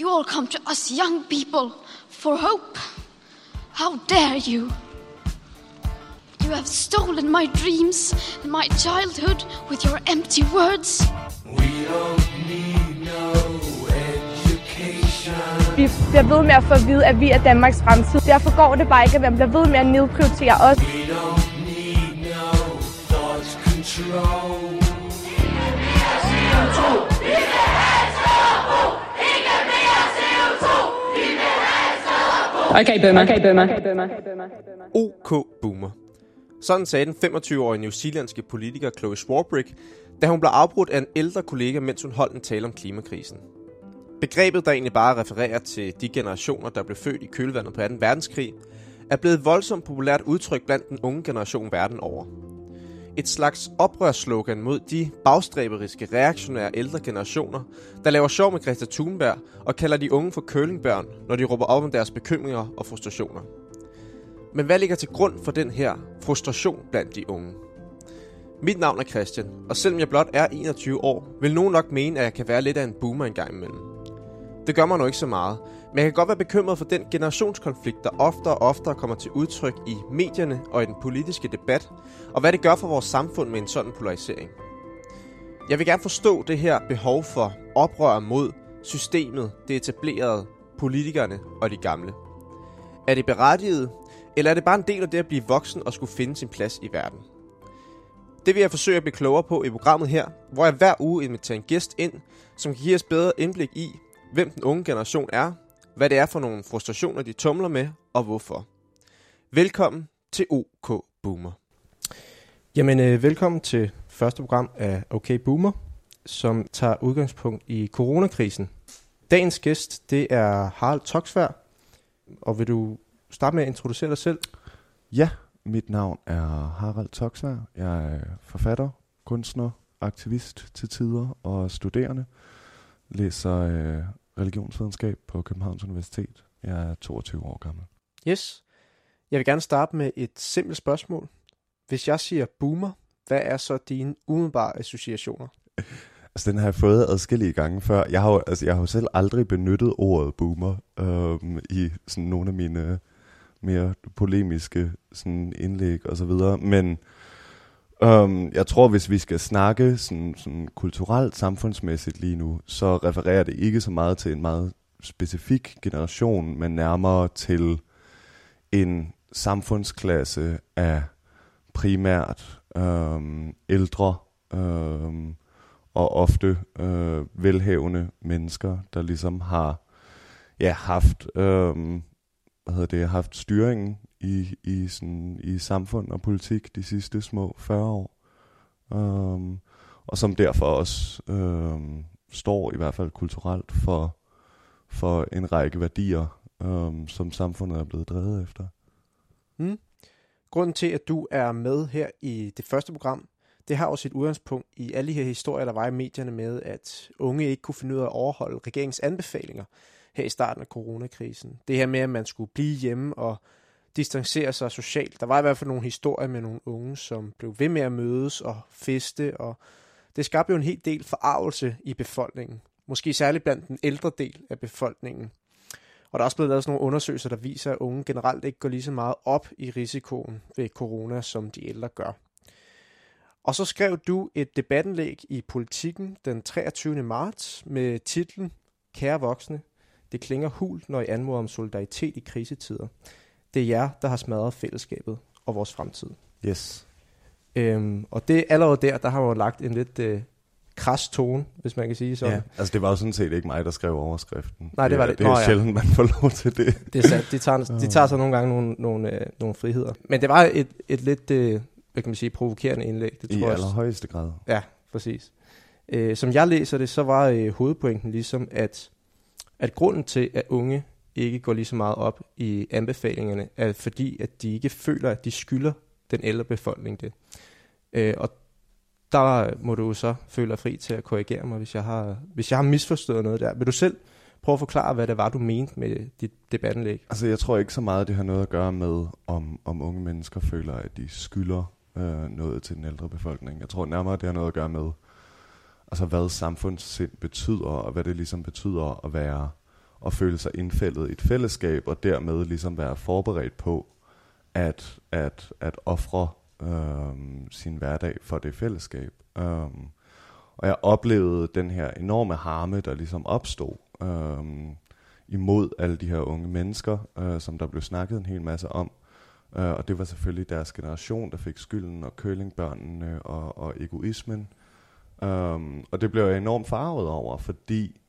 you all come to us young people for hope. How dare you? You have stolen my dreams and my childhood with your empty words. We don't need no education. Vi bliver ved med at få at vide, at vi er Danmarks fremtid. Derfor går det bare ikke, at man bliver ved med at nedprioritere os. We don't need no thought control. Okay, boomer. Okay, boomer. OK Boomer. Sådan sagde den 25-årige newzealandske politiker Chloe Swarbrick, da hun blev afbrudt af en ældre kollega, mens hun holdt en tale om klimakrisen. Begrebet, der egentlig bare refererer til de generationer, der blev født i kølvandet på 2. verdenskrig, er blevet et voldsomt populært udtryk blandt den unge generation verden over. Et slags oprørsslogan mod de bagstræberiske, reaktionære ældre generationer, der laver sjov med Greta Thunberg og kalder de unge for kølingbørn, når de råber op om deres bekymringer og frustrationer. Men hvad ligger til grund for den her frustration blandt de unge? Mit navn er Christian, og selvom jeg blot er 21 år, vil nogen nok mene, at jeg kan være lidt af en boomer engang imellem. Det gør mig nu ikke så meget, men jeg kan godt være bekymret for den generationskonflikt, der oftere og oftere kommer til udtryk i medierne og i den politiske debat, og hvad det gør for vores samfund med en sådan polarisering. Jeg vil gerne forstå det her behov for oprør mod systemet, det etablerede, politikerne og de gamle. Er det berettiget, eller er det bare en del af det at blive voksen og skulle finde sin plads i verden? Det vil jeg forsøge at blive klogere på i programmet her, hvor jeg hver uge inviterer en gæst ind, som kan give os bedre indblik i, hvem den unge generation er, hvad det er for nogle frustrationer, de tumler med, og hvorfor. Velkommen til OK Boomer. Jamen, øh, velkommen til første program af OK Boomer, som tager udgangspunkt i coronakrisen. Dagens gæst, det er Harald Toksvær, og vil du starte med at introducere dig selv? Ja, mit navn er Harald Toksvær. Jeg er forfatter, kunstner, aktivist til tider og studerende. Læser øh, religionsvidenskab på Københavns Universitet. Jeg er 22 år gammel. Yes. Jeg vil gerne starte med et simpelt spørgsmål. Hvis jeg siger boomer, hvad er så dine umiddelbare associationer? Altså, den har jeg fået adskillige gange før. Jeg har jo, altså, jeg har jo selv aldrig benyttet ordet boomer øhm, i sådan nogle af mine mere polemiske sådan, indlæg og så videre. Men Um, jeg tror, hvis vi skal snakke sådan, sådan kulturelt, samfundsmæssigt lige nu, så refererer det ikke så meget til en meget specifik generation, men nærmere til en samfundsklasse af primært øhm, ældre øhm, og ofte øh, velhavende mennesker, der ligesom har ja, haft øhm, hvad hedder det, haft styringen i, i, sådan, i samfund og politik de sidste små 40 år. Um, og som derfor også um, står i hvert fald kulturelt for, for en række værdier, um, som samfundet er blevet drevet efter. Mm. Grunden til, at du er med her i det første program, det har også sit udgangspunkt i alle de her historier, der var i medierne med, at unge ikke kunne finde ud af at overholde regeringens anbefalinger her i starten af coronakrisen. Det her med, at man skulle blive hjemme og distancere sig socialt. Der var i hvert fald nogle historier med nogle unge, som blev ved med at mødes og feste, og det skabte jo en hel del forarvelse i befolkningen. Måske særligt blandt den ældre del af befolkningen. Og der er også blevet lavet sådan nogle undersøgelser, der viser, at unge generelt ikke går lige så meget op i risikoen ved corona, som de ældre gør. Og så skrev du et debattenlæg i Politiken den 23. marts med titlen Kære voksne, det klinger hul, når I anmoder om solidaritet i krisetider. Det er jer, der har smadret fællesskabet og vores fremtid. Yes. Øhm, og det allerede der, der har jo lagt en lidt øh, kras tone, hvis man kan sige sådan. Ja, altså det var jo sådan set ikke mig, der skrev overskriften. Nej, det var det. Det er Nå, ja. sjældent, man får lov til det. Det er sandt. De tager, de tager så nogle gange nogle, nogle, øh, nogle friheder. Men det var et, et lidt, øh, hvad kan man sige, provokerende indlæg. Det I tror jeg, allerhøjeste grad. Ja, præcis. Øh, som jeg læser det, så var øh, hovedpointen ligesom, at, at grunden til, at unge ikke går lige så meget op i anbefalingerne, er fordi, at de ikke føler, at de skylder den ældre befolkning det. Øh, og der må du så føle dig fri til at korrigere mig, hvis jeg har, hvis jeg har misforstået noget der. Vil du selv prøve at forklare, hvad det var, du mente med dit debattenlæg? Altså jeg tror ikke så meget, det har noget at gøre med, om, om unge mennesker føler, at de skylder øh, noget til den ældre befolkning. Jeg tror nærmere, det har noget at gøre med, altså hvad samfundssind betyder, og hvad det ligesom betyder at være at føle sig indfældet i et fællesskab, og dermed ligesom være forberedt på at, at, at ofre øhm, sin hverdag for det fællesskab. Øhm, og jeg oplevede den her enorme harme, der ligesom opstod øhm, imod alle de her unge mennesker, øh, som der blev snakket en hel masse om. Øh, og det var selvfølgelig deres generation, der fik skylden, og kølingbørnene og, og egoismen. Øhm, og det blev jeg enormt farvet over, fordi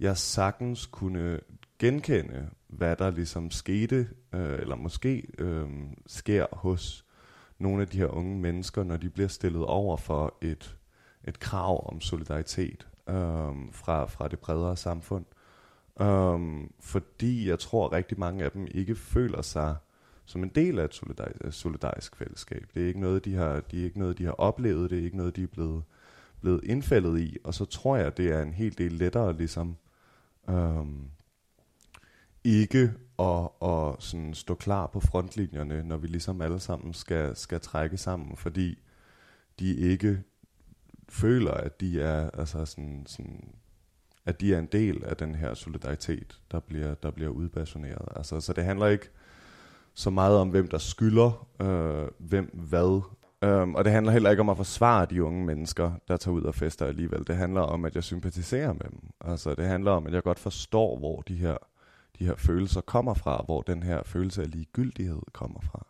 jeg sagtens kunne genkende, hvad der ligesom skete, øh, eller måske øh, sker hos nogle af de her unge mennesker, når de bliver stillet over for et, et krav om solidaritet øh, fra, fra det bredere samfund. Um, fordi jeg tror, at rigtig mange af dem ikke føler sig som en del af et solidarisk, solidarisk fællesskab. Det er ikke noget, de har, de er ikke noget, de har oplevet, det er ikke noget, de er blevet, blevet indfældet i, og så tror jeg, det er en hel del lettere ligesom Øhm, ikke at, at sådan stå klar på frontlinjerne, når vi ligesom alle sammen skal, skal trække sammen, fordi de ikke føler, at de er altså sådan, sådan at de er en del af den her solidaritet, der bliver, der bliver udpassioneret. Altså, så det handler ikke så meget om, hvem der skylder, øh, hvem hvad. Um, og det handler heller ikke om at forsvare de unge mennesker, der tager ud og fester alligevel. Det handler om, at jeg sympatiserer med dem. Altså, det handler om, at jeg godt forstår, hvor de her, de her følelser kommer fra, hvor den her følelse af ligegyldighed kommer fra.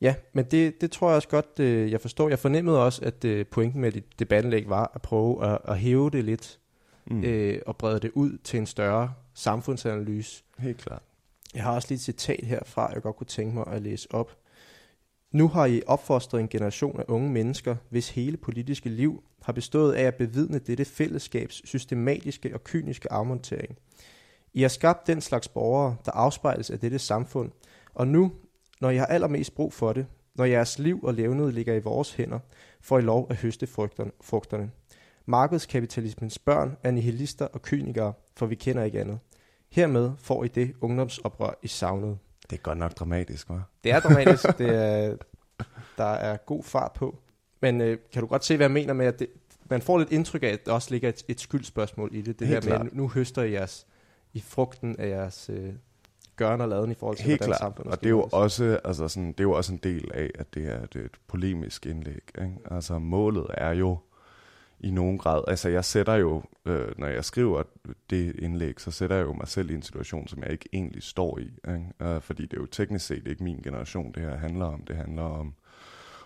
Ja, men det, det tror jeg også godt, øh, jeg forstår. Jeg fornemmede også, at øh, pointen med dit debattenlæg var at prøve at, at hæve det lidt mm. øh, og brede det ud til en større samfundsanalyse. Helt klart. Jeg har også lige et citat herfra, jeg godt kunne tænke mig at læse op. Nu har I opfostret en generation af unge mennesker, hvis hele politiske liv har bestået af at bevidne dette fællesskabs systematiske og kyniske afmontering. I har skabt den slags borgere, der afspejles af dette samfund, og nu, når I har allermest brug for det, når jeres liv og levnede ligger i vores hænder, får I lov at høste frugterne. Markedskapitalismens børn er nihilister og kynikere, for vi kender ikke andet. Hermed får I det ungdomsoprør, I savnede. Det er godt nok dramatisk, hva'? Det er dramatisk. det er, der er god fart på. Men øh, kan du godt se, hvad jeg mener med, at det, man får lidt indtryk af, at der også ligger et, et skyldspørgsmål i det. Det Helt her med, klart. at nu høster I jeres, i frugten af jeres øh, gørn og laden i forhold til, Helt hvordan klart, samfundet og det er, jo også, altså sådan, det er jo også en del af, at det er et, et polemisk indlæg. Ikke? Altså målet er jo i nogen grad, altså jeg sætter jo, øh, når jeg skriver det indlæg, så sætter jeg jo mig selv i en situation, som jeg ikke egentlig står i. Ikke? Øh, fordi det er jo teknisk set ikke min generation, det her handler om. Det handler om,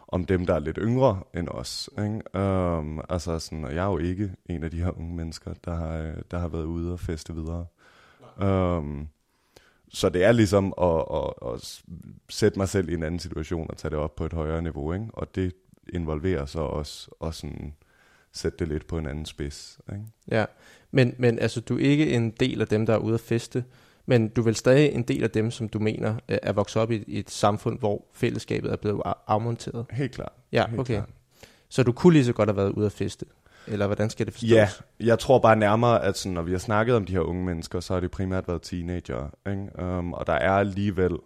om dem, der er lidt yngre end os. Ikke? Øh, altså sådan, og jeg er jo ikke en af de her unge mennesker, der har, øh, der har været ude og feste videre. Um, så det er ligesom at, at, at s- sætte mig selv i en anden situation og tage det op på et højere niveau. Ikke? Og det involverer så også også sådan sætte det lidt på en anden spids. Ikke? Ja, men, men altså, du er ikke en del af dem, der er ude at feste, men du er vel stadig en del af dem, som du mener er vokset op i, i et samfund, hvor fællesskabet er blevet afmonteret. Helt klart. Ja, Helt okay. klart. Så du kunne lige så godt have været ude at feste? Eller hvordan skal det forstås? Ja, jeg tror bare nærmere, at sådan, når vi har snakket om de her unge mennesker, så har det primært været teenager. Ikke? Um, og der er alligevel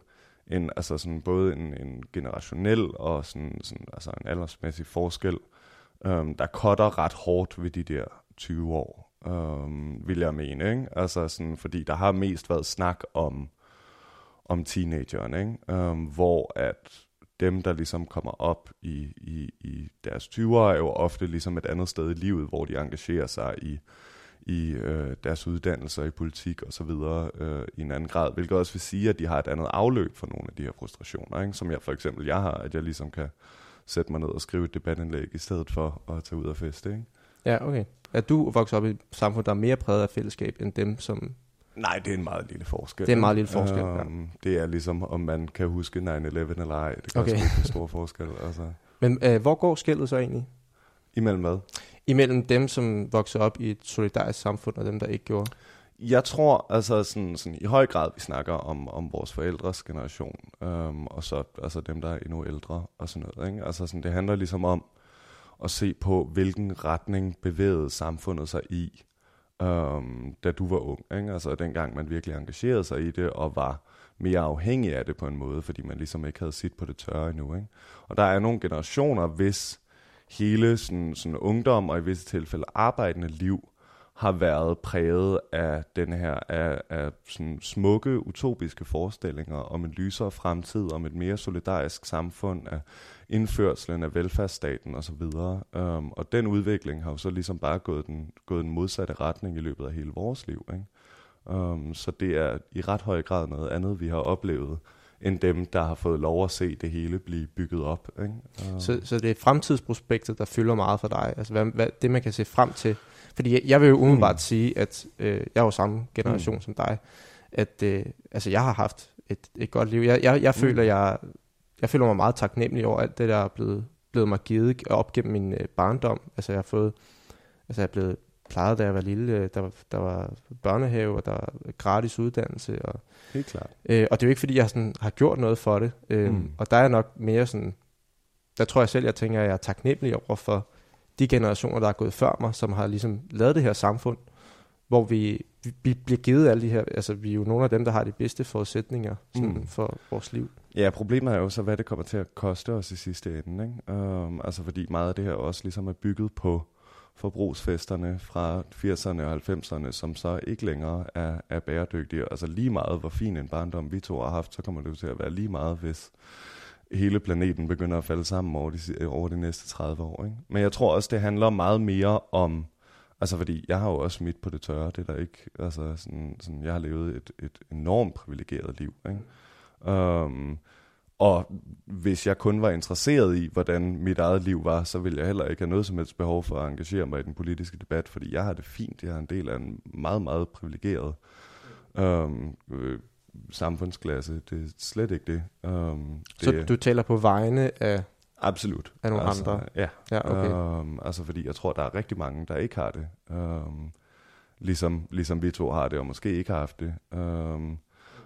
en, altså sådan, både en, en generationel og sådan, sådan, altså en aldersmæssig forskel, øhm, der cutter ret hårdt ved de der 20 år, øhm, vil jeg mene. Ikke? Altså sådan, fordi der har mest været snak om, om teenageren, ikke? Øhm, hvor at dem, der ligesom kommer op i, i, i deres 20'er, er jo ofte ligesom et andet sted i livet, hvor de engagerer sig i, i øh, deres uddannelser i politik og så videre øh, i en anden grad, hvilket også vil sige, at de har et andet afløb for nogle af de her frustrationer, ikke? som jeg for eksempel jeg har, at jeg ligesom kan sætte mig ned og skrive et debatindlæg i stedet for at tage ud og feste. Ikke? Ja, okay. Er du vokset op i et samfund, der er mere præget af fællesskab, end dem, som... Nej, det er en meget lille forskel. Det er en meget lille forskel, ja. Um, det er ligesom, om man kan huske 9-11 eller ej. Det gør Okay. ikke en stor forskel. Altså. Men øh, hvor går skældet så egentlig? Imellem hvad? Imellem dem, som voksede op i et solidarisk samfund, og dem, der ikke gjorde? Jeg tror altså sådan, sådan, i høj grad, vi snakker om, om vores forældres generation, øhm, og så altså dem, der er endnu ældre og sådan noget. Ikke? Altså sådan, det handler ligesom om at se på, hvilken retning bevægede samfundet sig i, øhm, da du var ung. Ikke? Altså dengang man virkelig engagerede sig i det, og var mere afhængig af det på en måde, fordi man ligesom ikke havde sit på det tørre endnu. Ikke? Og der er nogle generationer, hvis hele sådan, sådan ungdom og i visse tilfælde arbejdende liv har været præget af den her af, af sådan smukke utopiske forestillinger om en lysere fremtid, om et mere solidarisk samfund, af indførselen af velfærdsstaten osv. Um, og den udvikling har jo så ligesom bare gået den, gået den modsatte retning i løbet af hele vores liv. Ikke? Um, så det er i ret høj grad noget andet, vi har oplevet, end dem, der har fået lov at se det hele blive bygget op. Ikke? Um, Så, så det er fremtidsprospektet, der fylder meget for dig? Altså hvad, hvad, det, man kan se frem til? Fordi jeg, jeg vil jo umiddelbart mm. sige, at øh, jeg er jo samme generation mm. som dig, at øh, altså, jeg har haft et, et godt liv. Jeg, jeg, jeg, mm. føler, jeg, jeg føler mig meget taknemmelig over alt det, der er blevet, blevet mig givet op gennem min øh, barndom. Altså jeg har fået, altså jeg er blevet plejet, da jeg var lille. Der var, der var børnehave, og der var gratis uddannelse. Og, Helt klart. øh, og det er jo ikke, fordi jeg sådan, har gjort noget for det. Øh, Mm. mm. Og der er nok mere sådan, der tror jeg selv, jeg tænker, at jeg er taknemmelig over for de generationer, der er gået før mig, som har ligesom lavet det her samfund, hvor vi, vi, vi bliver givet alle de her, altså vi er jo nogle af dem, der har de bedste forudsætninger sådan, Mm. mm. for vores liv. Ja, problemet er jo så, hvad det kommer til at koste os i sidste ende. Ikke? Um, altså fordi meget af det her også ligesom er bygget på forbrugsfesterne fra 80'erne og 90'erne, som så ikke længere er, er bæredygtige. Altså lige meget, hvor fin en barndom vi to har haft, så kommer det jo til at være lige meget, hvis hele planeten begynder at falde sammen over de, over de næste 30 år. Ikke? Men jeg tror også, det handler meget mere om, altså fordi jeg har jo også midt på det tørre, det er der ikke, altså sådan, sådan, jeg har levet et, et enormt privilegeret liv. Ikke? Um, og hvis jeg kun var interesseret i, hvordan mit eget liv var, så ville jeg heller ikke have noget som helst behov for at engagere mig i den politiske debat, fordi jeg har det fint. Jeg er en del af en meget, meget privilegeret um, øh, samfundsklasse. Det er slet ikke det. Um, det Så du taler på vegne af, Absolut. af nogle altså, andre? Ja. Ja, okay. Um, altså fordi jeg tror, der er rigtig mange, der ikke har det. Um, ligesom, ligesom vi to har det, og måske ikke har haft det. Um,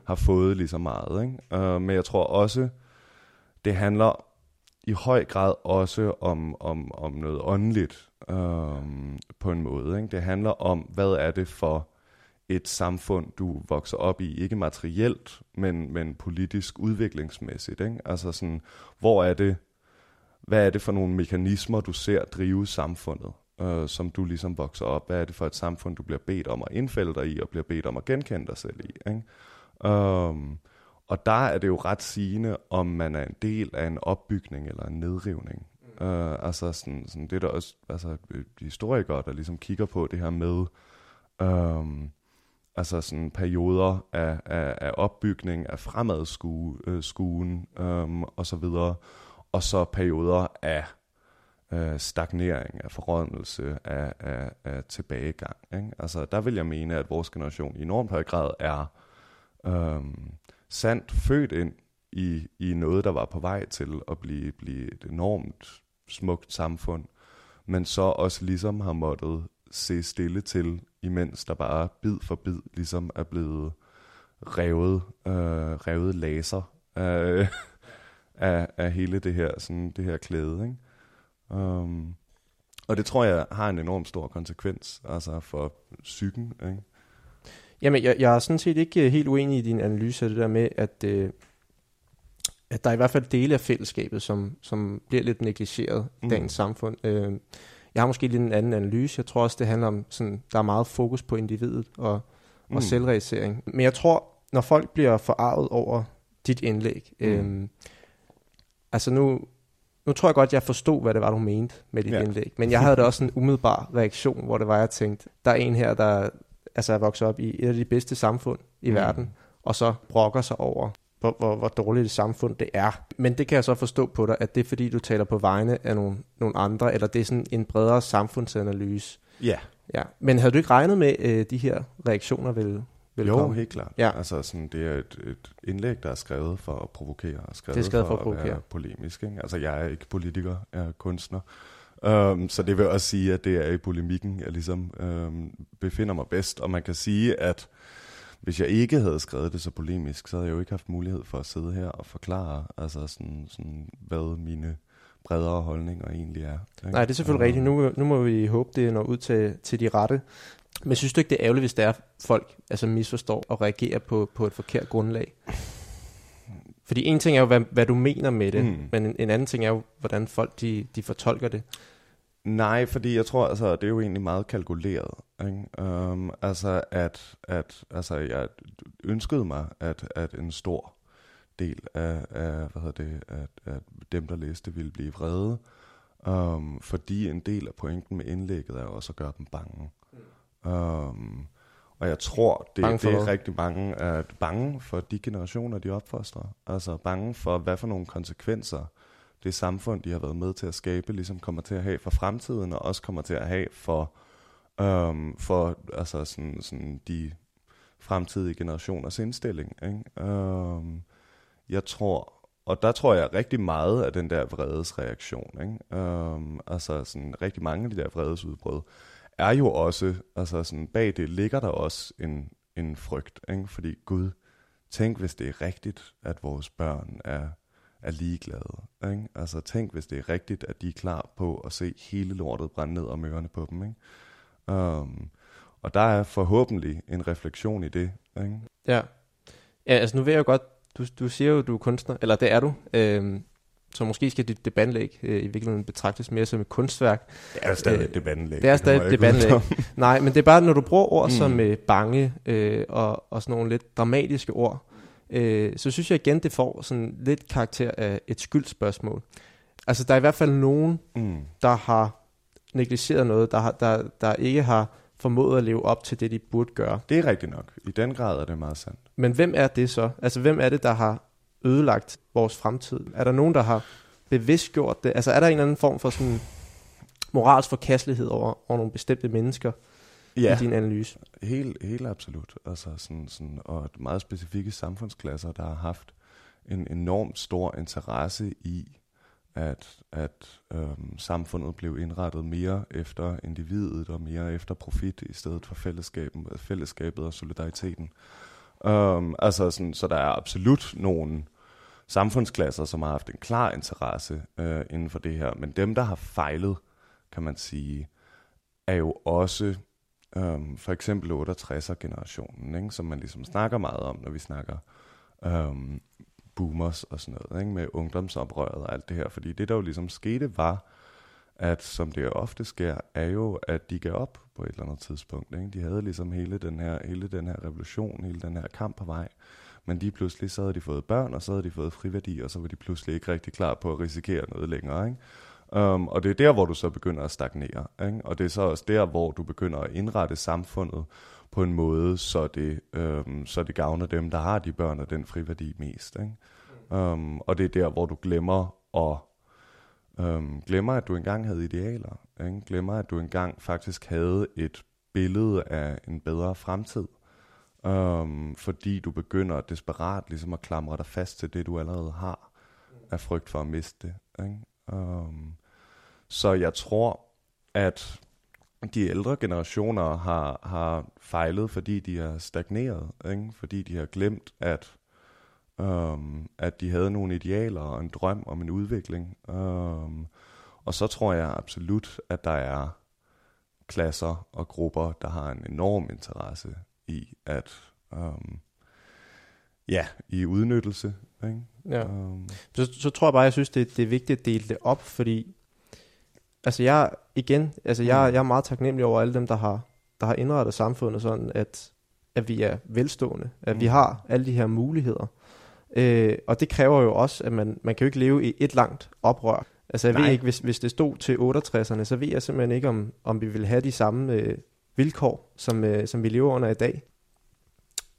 har fået lige så meget. Ikke? Uh, men jeg tror også, det handler i høj grad også om, om, om noget åndeligt um, på en måde. Ikke? Det handler om, hvad er det for et samfund, du vokser op i, ikke materielt, men, men politisk udviklingsmæssigt. Ikke? Altså sådan, hvor er det, hvad er det for nogle mekanismer, du ser drive samfundet, øh, som du ligesom vokser op? Hvad er det for et samfund, du bliver bedt om at indfælde dig i, og bliver bedt om at genkende dig selv i? Ikke? Um, og der er det jo ret sigende, om man er en del af en opbygning eller en nedrivning. Mm. Uh, altså sådan, sådan, det er der også altså, øh, historikere, der ligesom kigger på det her med, um, altså sådan perioder af, af, af opbygning, af fremadskuen øh, øhm, og så videre, og så perioder af øh, stagnering, af forrådnelse, af, af, af tilbagegang. Ikke? Altså, der vil jeg mene, at vores generation i enormt høj grad er øhm, sandt født ind i, i noget, der var på vej til at blive, blive et enormt smukt samfund, men så også ligesom har måttet se stille til, imens der bare bid for bid ligesom er blevet revet, øh, revet laser af, af, af hele det her, sådan, det her klæde. Ikke? Um, og det tror jeg har en enorm stor konsekvens altså for psyken. Ikke? Jamen, jeg, jeg er sådan set ikke øh, helt uenig i din analyse af det der med, at, øh, at der er i hvert fald dele af fællesskabet, som, som bliver lidt negligeret i Mm. dagens samfund. Øh, jeg har måske lidt en anden analyse. Jeg tror også, det handler om, sådan, der er meget fokus på individet og, og Mm. selvrealisering. Men jeg tror, når folk bliver forarvet over dit indlæg, Mm. øh, altså nu, nu tror jeg godt, jeg forstod, hvad det var, du mente med dit Ja. indlæg. Men jeg havde da også en umiddelbar reaktion, hvor det var, jeg tænkte, der er en her, der altså er vokset op i et af de bedste samfund i mm. verden, og så brokker sig over, hvor, hvor, hvor dårligt et samfund det er. Men det kan jeg så forstå på dig, at det er fordi, du taler på vegne af nogle, nogle andre, eller det er sådan en bredere samfundsanalyse. Ja, Ja. Men havde du ikke regnet med, at de her reaktioner ville, ville jo, komme? helt klart. Ja. Altså, sådan, det er et, et indlæg, der er skrevet for at provokere, og skrevet, Det er skrevet for, for at provokere. være polemisk. Ikke? Altså, jeg er ikke politiker, jeg er kunstner. Um, så det vil også sige, at det er i polemikken, jeg ligesom um, befinder mig bedst. Og man kan sige, at hvis jeg ikke havde skrevet det så polemisk, så havde jeg jo ikke haft mulighed for at sidde her og forklare, altså sådan, sådan hvad mine bredere holdninger egentlig er. Ikke? Nej, det er selvfølgelig rigtigt. Nu, nu må vi håbe, det når ud til, til de rette. Men synes du ikke, det er ærgerligt, hvis der er folk altså misforstår og reagerer på, på et forkert grundlag? Fordi en ting er jo, hvad, hvad du mener med det, Mm. men en, en anden ting er jo, hvordan folk de, de fortolker det. Nej, fordi jeg tror, altså, det er jo egentlig meget kalkuleret. Ikke? Um, altså, at, at altså, jeg ønskede mig, at, at en stor del af, af hvad hedder det, at, at dem, der læste, ville blive vrede. Um, fordi en del af pointen med indlægget er også at gøre dem bange. Um, og jeg tror, det, det er hvad? rigtig mange er bange for de generationer, de opfostrer. Altså bange for, hvad for nogle konsekvenser det samfund, de har været med til at skabe, ligesom kommer til at have for fremtiden, og også kommer til at have for, øhm, for altså sådan, sådan de fremtidige generationers indstilling. Ikke? Øhm, jeg tror, og der tror jeg rigtig meget af den der vredesreaktion. Ikke? Øhm, altså sådan rigtig mange af de der vredesudbrud er jo også, altså sådan bag det ligger der også en, en frygt. Ikke? Fordi Gud, tænk hvis det er rigtigt, at vores børn er, er ligeglade. Ikke? Altså tænk hvis det er rigtigt, at de er klar på at se hele lortet brænde ned om ørerne på dem. Ikke? Um, og der er forhåbentlig en refleksion i det. Ikke? Ja. ja, altså nu ved jeg jo godt, du, du siger jo, du er kunstner, eller det er du, øhm, så måske skal dit debatlæg øh, i virkeligheden betragtes mere som et kunstværk. Det er stadig Øh, et debatindlæg. Det er stadig et debatlæg. Nej, men det er bare, når du bruger ord. Mm. som øh, bange øh, og, og sådan nogle lidt dramatiske ord, øh, så synes jeg igen, det får sådan lidt karakter af et skyldspørgsmål. Altså, der er i hvert fald nogen, Mm. der har negligeret noget, der, har, der, der ikke har formået at leve op til det, de burde gøre. Det er rigtigt nok. I den grad er det meget sandt. Men hvem er det så? Altså, hvem er det, der har ødelagt vores fremtid? Er der nogen, der har bevidst gjort det? Altså, er der en eller anden form for sådan moralsk forkastelighed over, over nogle bestemte mennesker ja. i din analyse? Helt, helt absolut. Altså sådan, sådan, og meget specifikke samfundsklasser, der har haft en enormt stor interesse i, at, at øhm, samfundet blev indrettet mere efter individet og mere efter profit i stedet for fællesskabet, fællesskabet og solidariteten. Um, altså sådan, så der er absolut nogle samfundsklasser, som har haft en klar interesse øh, inden for det her. Men dem, der har fejlet, kan man sige, er jo også um, for eksempel 68'er-generationen, ikke? som man ligesom snakker meget om, når vi snakker um, boomers og sådan noget, ikke? med ungdomsoprøret og alt det her. Fordi det, der jo ligesom skete, var, at som det ofte sker, er jo, at de gav op på et eller andet tidspunkt. Ikke? De havde ligesom hele den, her, hele den her revolution, hele den her kamp på vej. Men lige pludselig, så havde de fået børn, og så havde de fået friværdi, og så var de pludselig ikke rigtig klar på at risikere noget længere. Ikke? Um, og det er der, hvor du så begynder at stagnere. Ikke? Og det er så også der, hvor du begynder at indrette samfundet på en måde, så det, um, så det gavner dem, der har de børn og den friværdi mest. Ikke? Um, og det er der, hvor du glemmer at um, glemmer, at du engang havde idealer. Ikke? Glemmer, at du engang faktisk havde et billede af en bedre fremtid. Um, fordi du begynder desperat ligesom at klamre dig fast til det, du allerede har, af frygt for at miste det. Ikke? Um, så jeg tror, at de ældre generationer har, har fejlet, fordi de har stagneret, ikke? fordi de har glemt, at, um, at de havde nogle idealer og en drøm om en udvikling. Um, og så tror jeg absolut, at der er klasser og grupper, der har en enorm interesse i at um, ja, i udnyttelse. Ikke? Ja. Um, Så, så tror jeg bare, jeg synes, det, det er vigtigt at dele det op, fordi altså jeg, igen, altså jeg, Mm. jeg er meget taknemmelig over alle dem, der har, der har indrettet samfundet sådan, at, at vi er velstående, at vi Mm. har alle de her muligheder. Øh, og det kræver jo også, at man, man kan jo ikke leve i et langt oprør. Altså jeg Nej. ved ikke, hvis, hvis det stod til 68'erne, så ved jeg simpelthen ikke, om, om vi vil have de samme øh, vilkår, som, øh, som vi lever under i dag.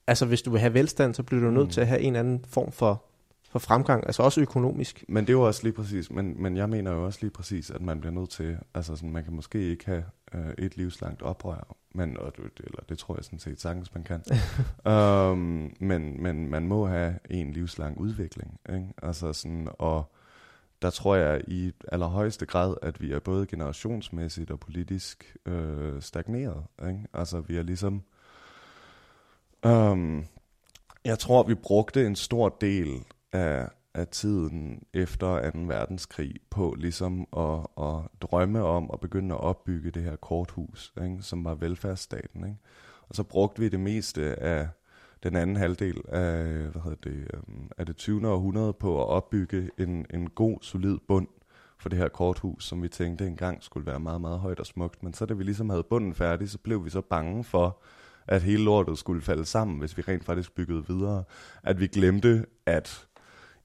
Altså hvis du vil have velstand, så bliver du nødt Mm. til at have en anden form for, for fremgang, altså også økonomisk. Men det er jo også lige præcis, men, men jeg mener jo også lige præcis, at man bliver nødt til, altså sådan, man kan måske ikke have øh, et livslangt oprør, men, og, det- eller det tror jeg sådan set sagtens, man kan. um, men, men man må have en livslang udvikling, ikke? Altså sådan, og der tror jeg i allerhøjeste grad, at vi er både generationsmæssigt og politisk øh, stagneret, ikke? Altså vi er ligesom, um, jeg tror, vi brugte en stor del af, af tiden efter 2. verdenskrig på ligesom at, at drømme om at begynde at opbygge det her korthus, ikke, som var velfærdsstaten. Ikke? Og så brugte vi det meste af den anden halvdel af, hvad hedder det, øhm, af det 20. århundrede på at opbygge en, en god, solid bund for det her korthus, som vi tænkte engang skulle være meget, meget højt og smukt. Men så da vi ligesom havde bunden færdig, så blev vi så bange for, at hele lortet skulle falde sammen, hvis vi rent faktisk byggede videre. At vi glemte, at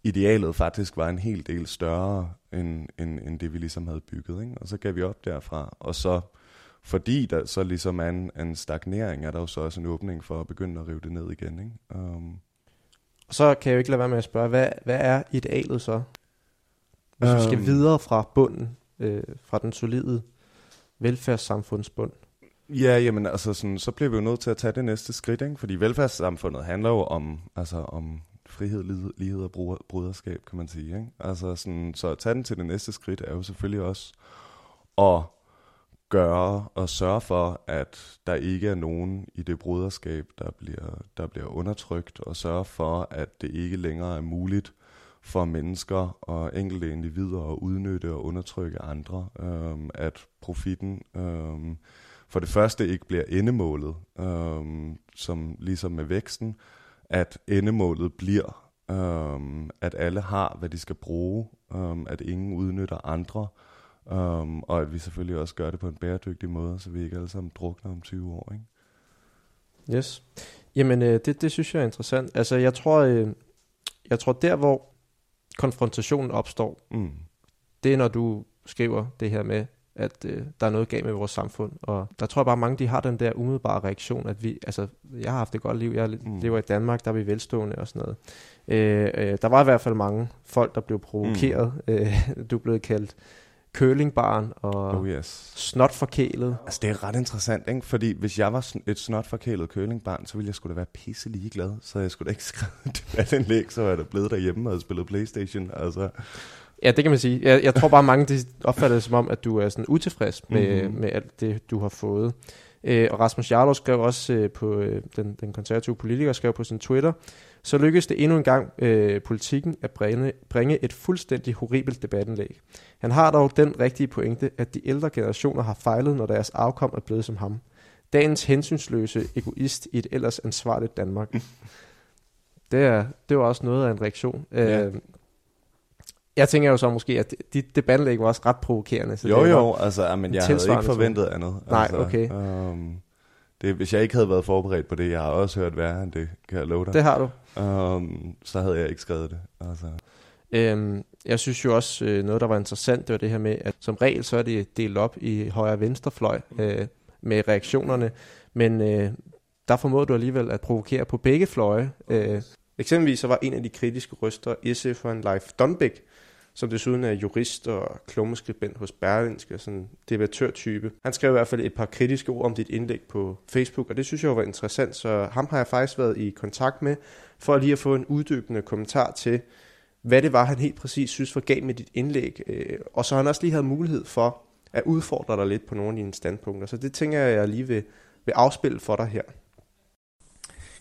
idealet faktisk var en hel del større, end, end, end det vi ligesom havde bygget. Ikke? Og så gav vi op derfra, og så fordi der så ligesom er en, en stagnering, er der jo så også en åbning for at begynde at rive det ned igen. Ikke? Um, Og så kan jeg jo ikke lade være med at spørge, hvad, hvad er idealet så? Hvis vi skal Øhm. videre fra bunden, øh, fra den solide velfærdssamfundsbund. Ja, jamen altså, sådan, så bliver vi jo nødt til at tage det næste skridt, ikke? fordi velfærdssamfundet handler jo om, altså, om frihed, lighed, og bruger, bruderskab, kan man sige. Ikke? Altså, sådan, så at tage den til det næste skridt er jo selvfølgelig også at gøre og sørge for, at der ikke er nogen i det bruderskab, der bliver, der bliver undertrykt, og sørge for, at det ikke længere er muligt for mennesker og enkelte individer at udnytte og undertrykke andre, øhm, at profitten øhm, for det første ikke bliver endemålet, øhm, som ligesom med væksten, at endemålet bliver, øhm, at alle har, hvad de skal bruge, øhm, at ingen udnytter andre, øhm, og at vi selvfølgelig også gør det på en bæredygtig måde, så vi ikke alle sammen drukner om 20 år. Ikke? Yes. Jamen, øh, det, det synes jeg er interessant. Altså, jeg tror, øh, jeg tror der, hvor konfrontationen opstår, Mm. det er, når du skriver det her med, at øh, der er noget galt med vores samfund. Og der tror jeg bare, mange de har den der umiddelbare reaktion, at vi, altså, jeg har haft et godt liv, jeg Mm. lever i Danmark, der er vi velstående og sådan noget. Øh, øh, der var i hvert fald mange folk, der blev provokeret. Mm. Øh, du blev kaldt curlingbarn og Oh yes. snot forkælet. Altså, det er ret interessant, ikke? Fordi hvis jeg var et snot forkælet curlingbarn, så ville jeg sgu da være pisse ligeglad. Så jeg skulle da ikke skrive et debatindlæg, så var jeg da blevet derhjemme og spillet Playstation. Altså, Ja, det kan man sige. Jeg, jeg tror bare, mange de opfatter det som om, at du er sådan utilfreds med, Mhm. mm-hmm. med alt det, du har fået. Øh, og Rasmus Jarlov skrev også øh, på, øh, den, den konservative politiker skrev på sin Twitter, så lykkedes det endnu en gang øh, politikken at bringe, bringe et fuldstændig horribelt debatindlæg. Han har dog den rigtige pointe, at de ældre generationer har fejlet, når deres afkom er blevet som ham. Dagens hensynsløse egoist i et ellers ansvarligt Danmark. det, er, det var også noget af en reaktion. Ja. Øh, jeg tænker jo så måske, at dit debatindlæg var også ret provokerende. Så jo det jo, altså, men jeg havde ikke forventet andet. Nej, altså, okay. Um, det, hvis jeg ikke havde været forberedt på det, jeg har også hørt værre end det, kan jeg love dig. Det har du. Um, så havde jeg ikke skrevet det. Altså. Øhm, jeg synes jo også, øh, noget der var interessant, det var det her med, at som regel så er det delt op i højre og venstre fløj øh, med reaktionerne, men øh, der formåede du alligevel at provokere på begge fløje. Øh, eksempelvis så var en af de kritiske røster SF'eren Leif Donbæk, som desuden er jurist og klummeskribent hos Berlinske, og sådan debattørtype. Han skrev i hvert fald et par kritiske ord om dit indlæg på Facebook, og det synes jeg jo var interessant, så ham har jeg faktisk været i kontakt med, for lige at få en uddybende kommentar til, hvad det var, han helt præcis synes var galt med dit indlæg. Øh, og så han også lige havde mulighed for at udfordre dig lidt på nogle af dine standpunkter. Så det tænker jeg, jeg lige vil, vil afspille for dig her.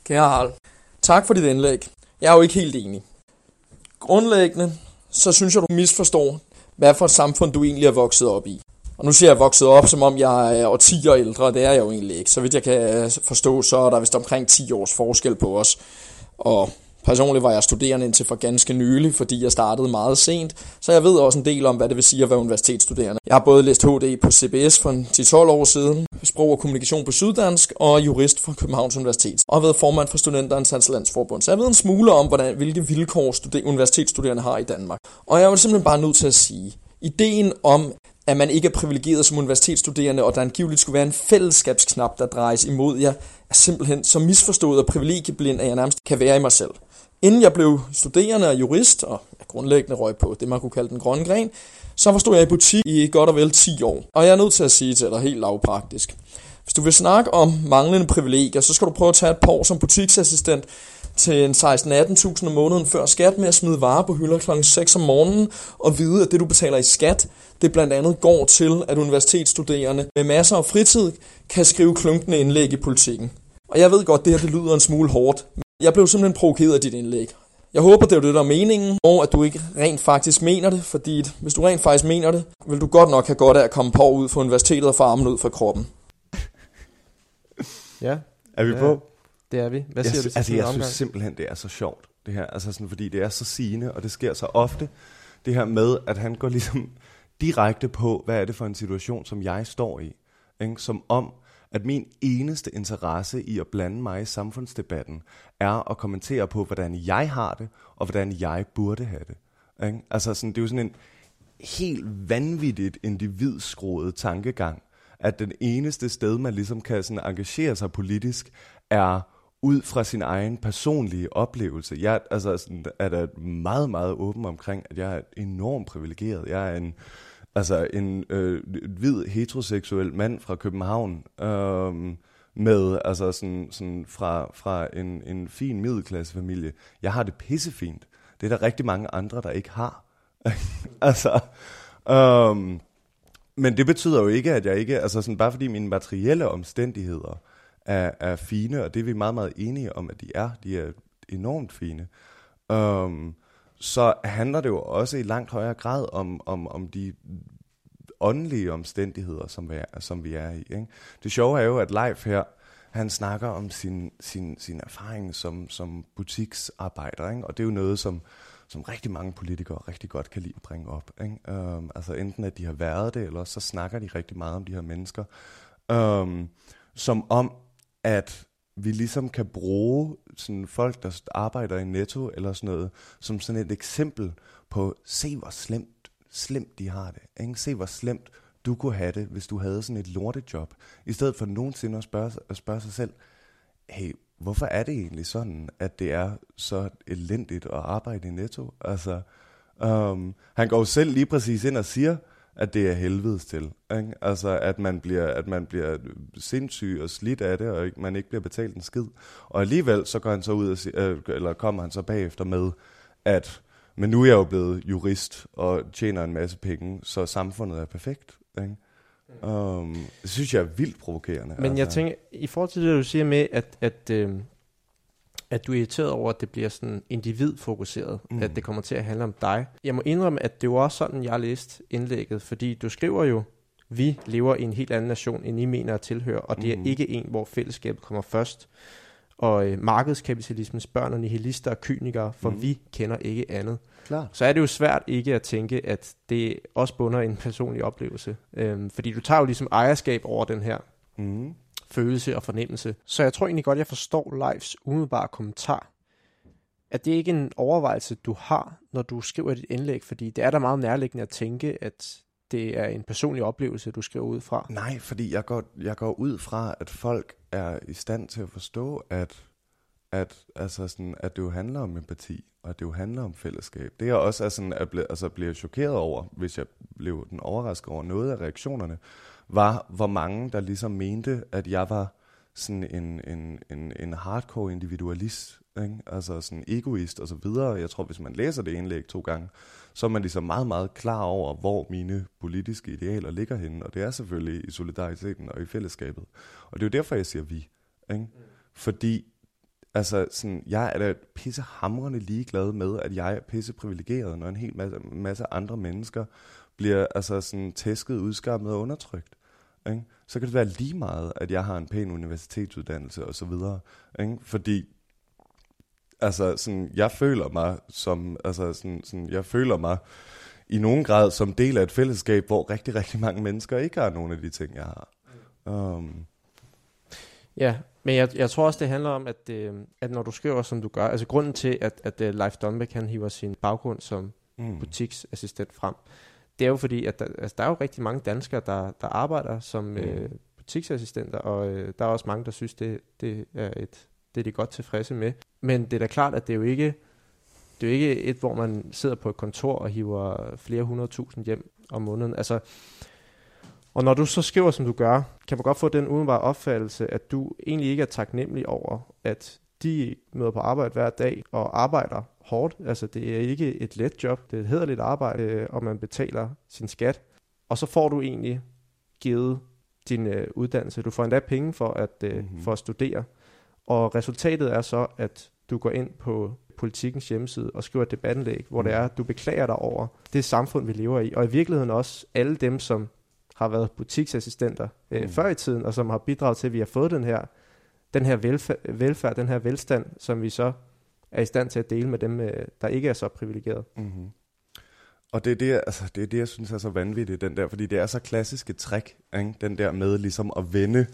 Kære Harald, tak for dit indlæg. Jeg er jo ikke helt enig. Grundlæggende, så synes jeg, du misforstår, hvad for et samfund du egentlig er vokset op i. Og nu ser jeg vokset op, som om jeg er årtier ældre, det er jeg jo egentlig ikke. Så vidt jeg kan forstå, så er der vist omkring 10 års forskel på os. Og personligt var jeg studerende indtil for ganske nylig, fordi jeg startede meget sent, så jeg ved også en del om, hvad det vil sige at være universitetsstuderende. Jeg har både læst HD på CBS for 10-12 år siden, sprog og kommunikation på Syddansk og jurist fra Københavns Universitet, og har været formand for Studenternes Landsforbund. Så jeg ved en smule om, hvordan, hvilke vilkår studer- universitetsstuderende har i Danmark. Og jeg er simpelthen bare nødt til at sige, ideen om, at man ikke er privilegeret som universitetsstuderende, og der angiveligt skulle være en fællesskabsknap, der drejes imod jer, er simpelthen så misforstået og privilegieblind, at jeg nærmest kan være i mig selv. Inden jeg blev studerende og jurist, og grundlæggende røg på det, man kunne kalde den grønne gren, så forstod jeg i butik i godt og vel 10 år. Og jeg er nødt til at sige til dig helt lavpraktisk. Hvis du vil snakke om manglende privilegier, så skal du prøve at tage et par år som butiksassistent til en 16-18.000 om måneden før skat med at smide varer på hylder kl. 6 om morgenen og vide, at det du betaler i skat, det blandt andet går til, at universitetsstuderende med masser af fritid kan skrive klunkende indlæg i politikken. Og jeg ved godt, det her det lyder en smule hårdt, jeg blev simpelthen provokeret af dit indlæg. Jeg håber, det er det, der er meningen, og at du ikke rent faktisk mener det, fordi hvis du rent faktisk mener det, vil du godt nok have godt af at komme på ud fra universitetet og få armen ud fra kroppen. Ja, Er vi Ja. på? det er vi. Hvad jeg, siger sy- du til altså, jeg omgang? synes simpelthen, det er så sjovt, det her. Altså sådan, fordi det er så sigende, og det sker så ofte. Det her med, at han går ligesom direkte på, hvad er det for en situation, som jeg står i. Ikke? Som om, at min eneste interesse i at blande mig i samfundsdebatten, er at kommentere på, hvordan jeg har det, og hvordan jeg burde have det. Ikke? Altså sådan, det er jo sådan en helt vanvittigt individskroet tankegang, at den eneste sted, man ligesom kan sådan engagere sig politisk, er ud fra sin egen personlige oplevelse. Jeg altså, sådan, er da meget, meget åben omkring, at jeg er enormt privilegeret. Jeg er en, altså, en øh, hvid heteroseksuel mand fra København, øh, med altså sådan, sådan fra, fra en, en fin middelklassefamilie. Jeg har det pissefint. Det er der rigtig mange andre, der ikke har. altså, øhm, men det betyder jo ikke, at jeg ikke, altså sådan, bare fordi mine materielle omstændigheder er, er fine, og det er vi meget, meget enige om, at de er, de er enormt fine, øhm, så handler det jo også i langt højere grad om, om, om de åndelige omstændigheder, som vi er, som vi er i. Ikke? Det sjove er jo, at Leif her, han snakker om sin, sin, sin erfaring som, som butiksarbejder, ikke? og det er jo noget, som, som rigtig mange politikere rigtig godt kan lide at bringe op. Ikke? Um, altså enten at de har været det, eller så snakker de rigtig meget om de her mennesker. Um, som om, at vi ligesom kan bruge sådan folk, der arbejder i Netto eller sådan noget, som sådan et eksempel på, se hvor slemt, slemt de har det. Ikke? Se hvor slemt du kunne have det, hvis du havde sådan et lortejob. I stedet for nogensinde at spørge, at spørge sig selv, hey, hvorfor er det egentlig sådan, at det er så elendigt at arbejde i Netto? Altså, um, han går jo selv lige præcis ind og siger, at det er helvedes til. Ikke? Altså, at man, bliver, at man bliver sindssyg og slidt af det, og man ikke bliver betalt en skid. Og alligevel så går han så ud og siger, øh, eller kommer han så bagefter med, at men nu er jeg jo blevet jurist og tjener en masse penge, så samfundet er perfekt. Ikke? Um, det synes jeg er vildt provokerende. Men altså. jeg tænker, i forhold til det, du siger med, at, at, øh, at du er irriteret over, at det bliver sådan individfokuseret, mm. at det kommer til at handle om dig. Jeg må indrømme, at det var også sådan, jeg læste indlægget, fordi du skriver jo, vi lever i en helt anden nation, end I mener at tilhøre, og det mm. er ikke en, hvor fællesskabet kommer først. Og øh, markedskapitalismens børn og nihilister og kynikere, for mm. vi kender ikke andet. Klar. Så er det jo svært ikke at tænke, at det også bunder en personlig oplevelse. Øhm, fordi du tager jo ligesom ejerskab over den her Mm følelse og fornemmelse. Så jeg tror egentlig godt, jeg forstår Leifs umiddelbare kommentar. At det ikke en overvejelse, du har, når du skriver dit indlæg, fordi det er da meget nærliggende at tænke, at det er en personlig oplevelse, du skriver ud fra. Nej, fordi jeg går, jeg går ud fra, at folk er i stand til at forstå, at, at, altså sådan, at det jo handler om empati, og at det jo handler om fællesskab. Det jeg også er sådan, at ble, altså bliver chokeret over, hvis jeg blev den overrasket over noget af reaktionerne, var, hvor mange, der ligesom mente, at jeg var sådan en, en, en, en hardcore individualist, ikke? altså sådan egoist og så videre. Jeg tror, hvis man læser det indlæg to gange, så er man ligesom meget, meget klar over, hvor mine politiske idealer ligger henne, og det er selvfølgelig i solidariteten og i fællesskabet. Og det er jo derfor, jeg siger vi. Ikke? Fordi altså, sådan, jeg er da pissehamrende ligeglad med, at jeg er pisse privilegeret, når en hel masse, masse andre mennesker bliver altså, sådan, tæsket, udskammet og undertrykt. Ikke? Så kan det være lige meget, at jeg har en pæn universitetsuddannelse og så videre. Ikke? Fordi altså, sådan, jeg føler mig som, altså, sådan, sådan, jeg føler mig i nogen grad som del af et fællesskab, hvor rigtig, rigtig mange mennesker ikke har nogen af de ting, jeg har. Um, Ja, men jeg, jeg tror også, det handler om, at, øh, at når du skriver, som du gør, altså grunden til, at, at uh, Leif Donbæk, han hiver sin baggrund som mm, butiksassistent frem, det er jo fordi, at der, altså, der er jo rigtig mange danskere, der, der arbejder som mm. øh, butiksassistenter, og øh, der er også mange, der synes, det, det er et det er de godt tilfredse med. Men det er da klart, at det er jo ikke, det er jo ikke et, hvor man sidder på et kontor og hiver flere hundredtusind hjem om måneden. Altså, og når du så skriver, som du gør, kan man godt få den udenbare opfattelse, at du egentlig ikke er taknemmelig over, at de møder på arbejde hver dag og arbejder hårdt. Altså, det er ikke et let job, det er et hederligt arbejde, øh, og man betaler sin skat. Og så får du egentlig givet din øh, uddannelse. Du får endda penge for at, øh, Mhm. for at studere. Og resultatet er så, at du går ind på politikens hjemmeside og skriver et debatindlæg, hvor det er, at du beklager dig over det samfund, vi lever i. Og i virkeligheden også alle dem, som har været butiksassistenter øh, Mm. før i tiden, og som har bidraget til, at vi har fået den her, den her velfærd, velfærd, den her velstand, som vi så er i stand til at dele med dem, øh, der ikke er så privilegerede. Mm-hmm. Og det er det, altså, det er det, jeg synes er så vanvittigt, den der, fordi det er så klassiske trick, ikke? den der med ligesom at vende,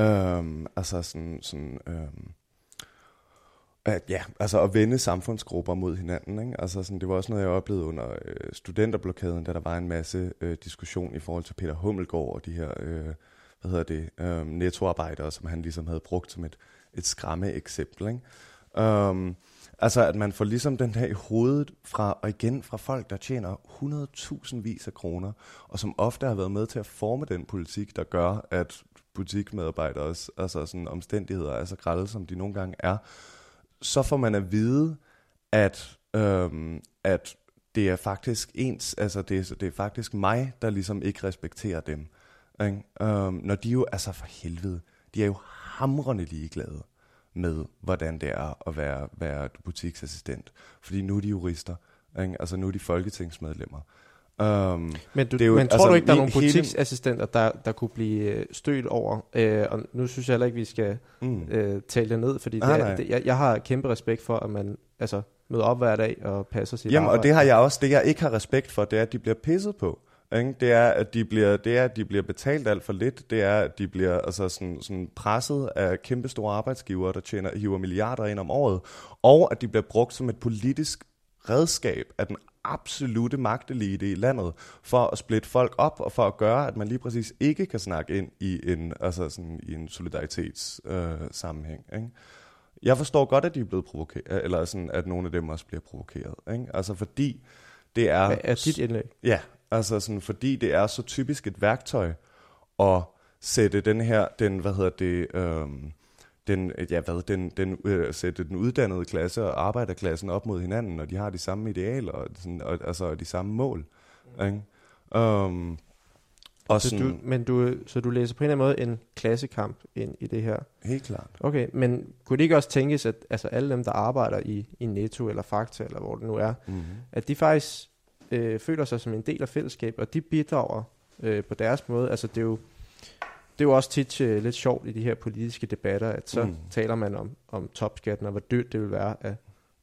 øhm, altså sådan, sådan øhm, at, ja, altså at vende samfundsgrupper mod hinanden. Ikke? Altså sådan, det var også noget, jeg oplevede under øh, studenterblokaden, da der var en masse øh, diskussion i forhold til Peter Hummelgaard og de her, øh, hvad hedder det, øh, nettoarbejdere, som han ligesom havde brugt som et, et skræmme eksempel. Ikke? Um, altså at man får ligesom den her i hovedet fra, og igen fra folk, der tjener 100.000 vis af kroner, og som ofte har været med til at forme den politik, der gør, at butikmedarbejderes altså sådan omstændigheder er så grælde, som de nogle gange er, så får man at vide, at, øhm, at det er faktisk ens, altså det, er, det er faktisk mig, der ligesom ikke respekterer dem. Ikke? Øhm, når de jo, altså for helvede, de er jo hamrende ligeglade med, hvordan det er at være, være butiksassistent. Fordi nu er de jurister, ikke? altså nu er de folketingsmedlemmer. Um, men du, det er jo, men tror altså, du ikke, der er nogle butiksassistenter, der, der kunne blive øh, stødt over? Øh, og nu synes jeg heller ikke, vi skal Mm. øh, tale det ned, fordi Nej, det, er- det, jeg, jeg har kæmpe respekt for, at man altså, møder op hver dag og passer sit Jamen, og arbejde. det har jeg også. Det, jeg ikke har respekt for, det er, at de bliver pisset på. Ikke? Det, er, at de bliver, det er, at de bliver betalt alt for lidt. Det er, at de bliver altså, sådan, sådan presset af kæmpestore arbejdsgivere, der tjener, hiver milliarder ind om året. Og at de bliver brugt som et politisk redskab af den absolute magtelite i landet for at splitte folk op og for at gøre, at man lige præcis ikke kan snakke ind i en, altså sådan, i en solidaritets øh, sammenhæng. Ikke? Jeg forstår godt, at de er blevet provokeret, eller sådan, at nogle af dem også bliver provokeret. Ikke? Altså fordi det er... Er dit indlæg? Ja, altså sådan, fordi det er så typisk et værktøj at sætte den her, den, hvad hedder det, øhm, den, ja, hvad, den, den, øh, sætte den uddannede klasse og arbejderklassen op mod hinanden, når de har de samme idealer og, sådan, og, altså, og de samme mål. Ikke? Um, og Så sådan, du, men du, så du læser på en eller anden måde en klassekamp ind i det her? helt klart. Okay, men kunne det ikke også tænkes, at altså, alle dem, der arbejder i, i Netto eller Fakta, eller hvor det nu er, Mm-hmm. at de faktisk øh, føler sig som en del af fællesskabet, og de bidrager øh, på deres måde. Altså det er jo, det er jo også tit øh, lidt sjovt i de her politiske debatter, at så Mm. taler man om, om topskatten, og hvor dyrt det vil være at,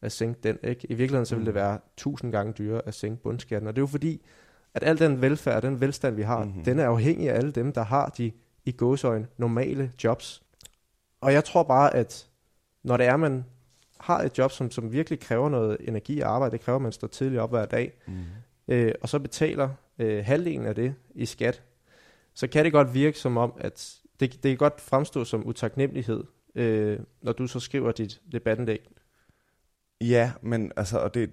at sænke den. Ikke? I virkeligheden så vil det Mm. være tusind gange dyrere at sænke bundskatten, og det er jo fordi, at al den velfærd, den velstand vi har, Mhm. mm-hmm. den er afhængig af alle dem, der har de i gåsøjne normale jobs. Og jeg tror bare, at når det er, man har et job, som, som virkelig kræver noget energi og arbejde, det kræver, at man står tidligt op hver dag, Mm-hmm. øh, og så betaler øh, halvdelen af det i skat, så kan det godt virke som om, at det, det kan godt fremstå som utaknemmelighed, øh, når du så skriver dit debatindlæg. Ja, men altså, og det,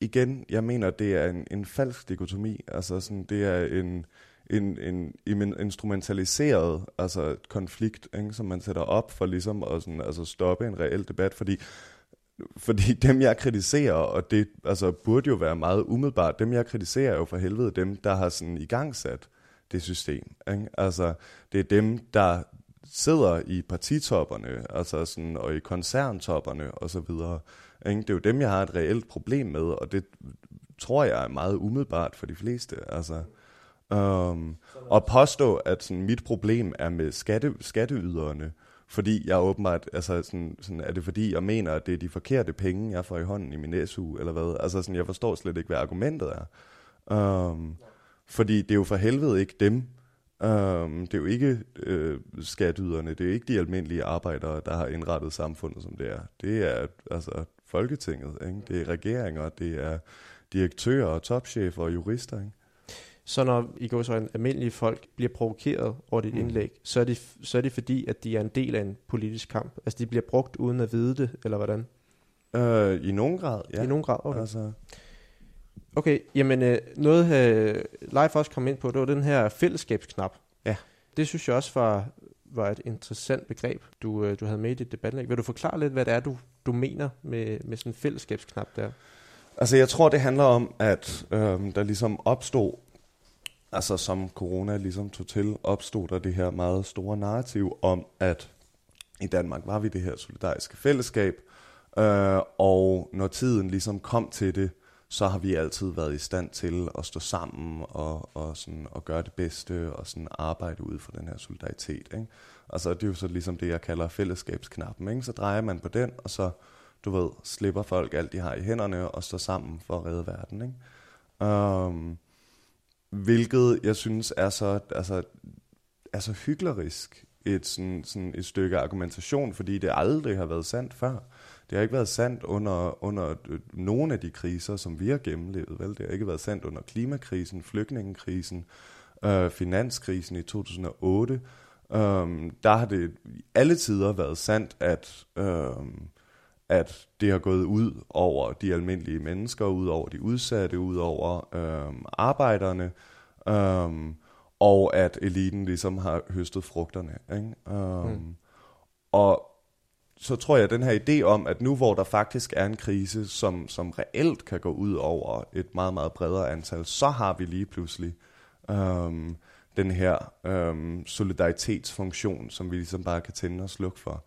igen, jeg mener, det er en, en falsk dikotomi. Altså, sådan, det er en, en, en, en instrumentaliseret altså, konflikt, ikke, som man sætter op for ligesom at sådan, altså, stoppe en reel debat, fordi fordi dem, jeg kritiserer, og det altså, burde jo være meget umiddelbart, dem, jeg kritiserer, er jo for helvede dem, der har sådan igangsat det system. Ikke? Altså, det er dem, der sidder i partitopperne, altså sådan, og i koncerntopperne og så videre. Ikke? Det er jo dem, jeg har et reelt problem med, og det tror jeg er meget umiddelbart for de fleste. Altså, um, og påstå, at sådan, mit problem er med skatte, skatteyderne, fordi jeg åbenbart, altså sådan, sådan, er det fordi, jeg mener, at det er de forkerte penge, jeg får i hånden i min SU, eller hvad? Altså sådan, jeg forstår slet ikke, hvad argumentet er. Um, fordi det er jo for helvede ikke dem. Um, det er jo ikke øh, skatyderne, det er ikke de almindelige arbejdere, der har indrettet samfundet, som det er. Det er altså Folketinget, ikke? det er regeringer, det er direktører og topchefer og jurister. Ikke? Så når i går så en almindelige folk bliver provokeret over dit Mm. indlæg, så er, det, så er det fordi, at de er en del af en politisk kamp. Altså de bliver brugt uden at vide det, eller hvordan? Øh, I nogen grad, ja. I nogen grad? Okay. Altså, Okay, jamen øh, noget øh, Leif også kom ind på, det var den her fællesskabsknap. Ja. Det synes jeg også var, var et interessant begreb, du, øh, du havde med i dit debatindlæg. Vil du forklare lidt, hvad det er, du, du mener med, med sådan en fællesskabsknap der? Altså jeg tror, det handler om, at øhm, der ligesom opstod, altså som corona ligesom tog til, opstod der det her meget store narrativ om, at i Danmark var vi det her solidariske fællesskab, øh, og når tiden ligesom kom til det, så har vi altid været i stand til at stå sammen og, og, sådan, og gøre det bedste og sådan arbejde ud for den her solidaritet. Ikke? Altså det er jo så ligesom det, jeg kalder fællesskabsknappen. Ikke? Så drejer man på den, og så du ved, slipper folk alt, de har i hænderne, og står sammen for at redde verden. Ikke? Um, hvilket jeg synes er så, altså, er så hyklerisk et, sådan, sådan et stykke argumentation, fordi det aldrig har været sandt før. Det har ikke været sandt under, under øh, nogen af de kriser, som vi har gennemlevet. Vel? Det har ikke været sandt under klimakrisen, flygtningekrisen, øh, finanskrisen i 2008. Um, øhm, der har det alle tider været sandt, at, Øh, at det har gået ud over de almindelige mennesker, ud over de udsatte, ud over um, arbejderne, um, og at eliten ligesom har høstet frugterne. Ikke? Um, mm. Og så tror jeg, at den her idé om, at nu hvor der faktisk er en krise, som, som reelt kan gå ud over et meget, meget bredere antal, så har vi lige pludselig um, den her um, solidaritetsfunktion, som vi ligesom bare kan tænde og slukke for.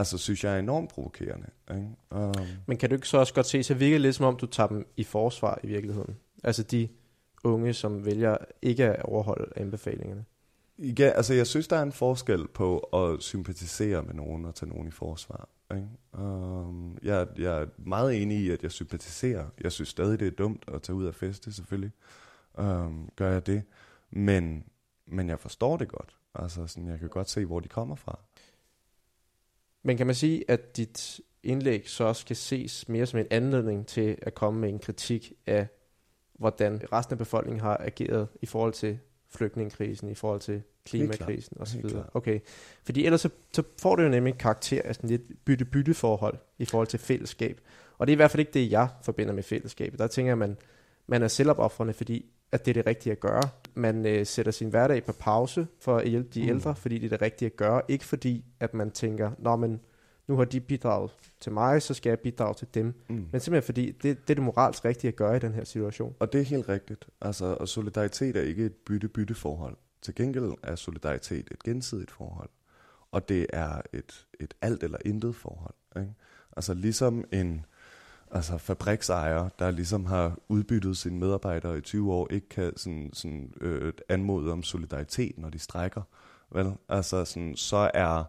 Altså, synes jeg er enormt provokerende. Ikke? Um, Men kan du ikke så også godt se, så virker det lidt som om, du tager dem i forsvar i virkeligheden? Altså de unge, som vælger ikke at overholde anbefalingerne. Ja, altså jeg synes, der er en forskel på at sympatisere med nogen og tage nogen i forsvar. Ikke? Um, jeg, jeg er meget enig i, at jeg sympatiserer. Jeg synes stadig, det er dumt at tage ud af feste, selvfølgelig. Um, gør jeg det. Men, men jeg forstår det godt. Altså, sådan, jeg kan godt se, hvor de kommer fra. Men kan man sige, at dit indlæg så også kan ses mere som en anledning til at komme med en kritik af, hvordan resten af befolkningen har ageret i forhold til flygtningekrisen, i forhold til klimakrisen osv. Okay, fordi ellers så, så får det jo nemlig karakter af sådan lidt bytte-bytte forhold i forhold til fællesskab. Og det er i hvert fald ikke det, jeg forbinder med fællesskab. Der tænker jeg, at man, man er selvopoffrende, fordi at det er det rigtige at gøre. Man øh, sætter sin hverdag på pause for at hjælpe de mm. ældre, fordi det er det rigtige at gøre. Ikke fordi, at man tænker, nå men, nu har de bidraget til mig, så skal jeg bidrage til dem. Mm. Men simpelthen fordi, det, det er det moralsk rigtige at gøre i den her situation. Og det er helt rigtigt. Altså, og solidaritet er ikke et bytte-bytte forhold. Til gengæld er solidaritet et gensidigt forhold. Og det er et, et alt eller intet forhold. Ikke? Altså ligesom en altså fabriksejer, der ligesom har udbyttet sine medarbejdere i 20 år, ikke kan sådan, sådan, øh, anmode om solidaritet, når de strækker. Vel? Altså sådan, så er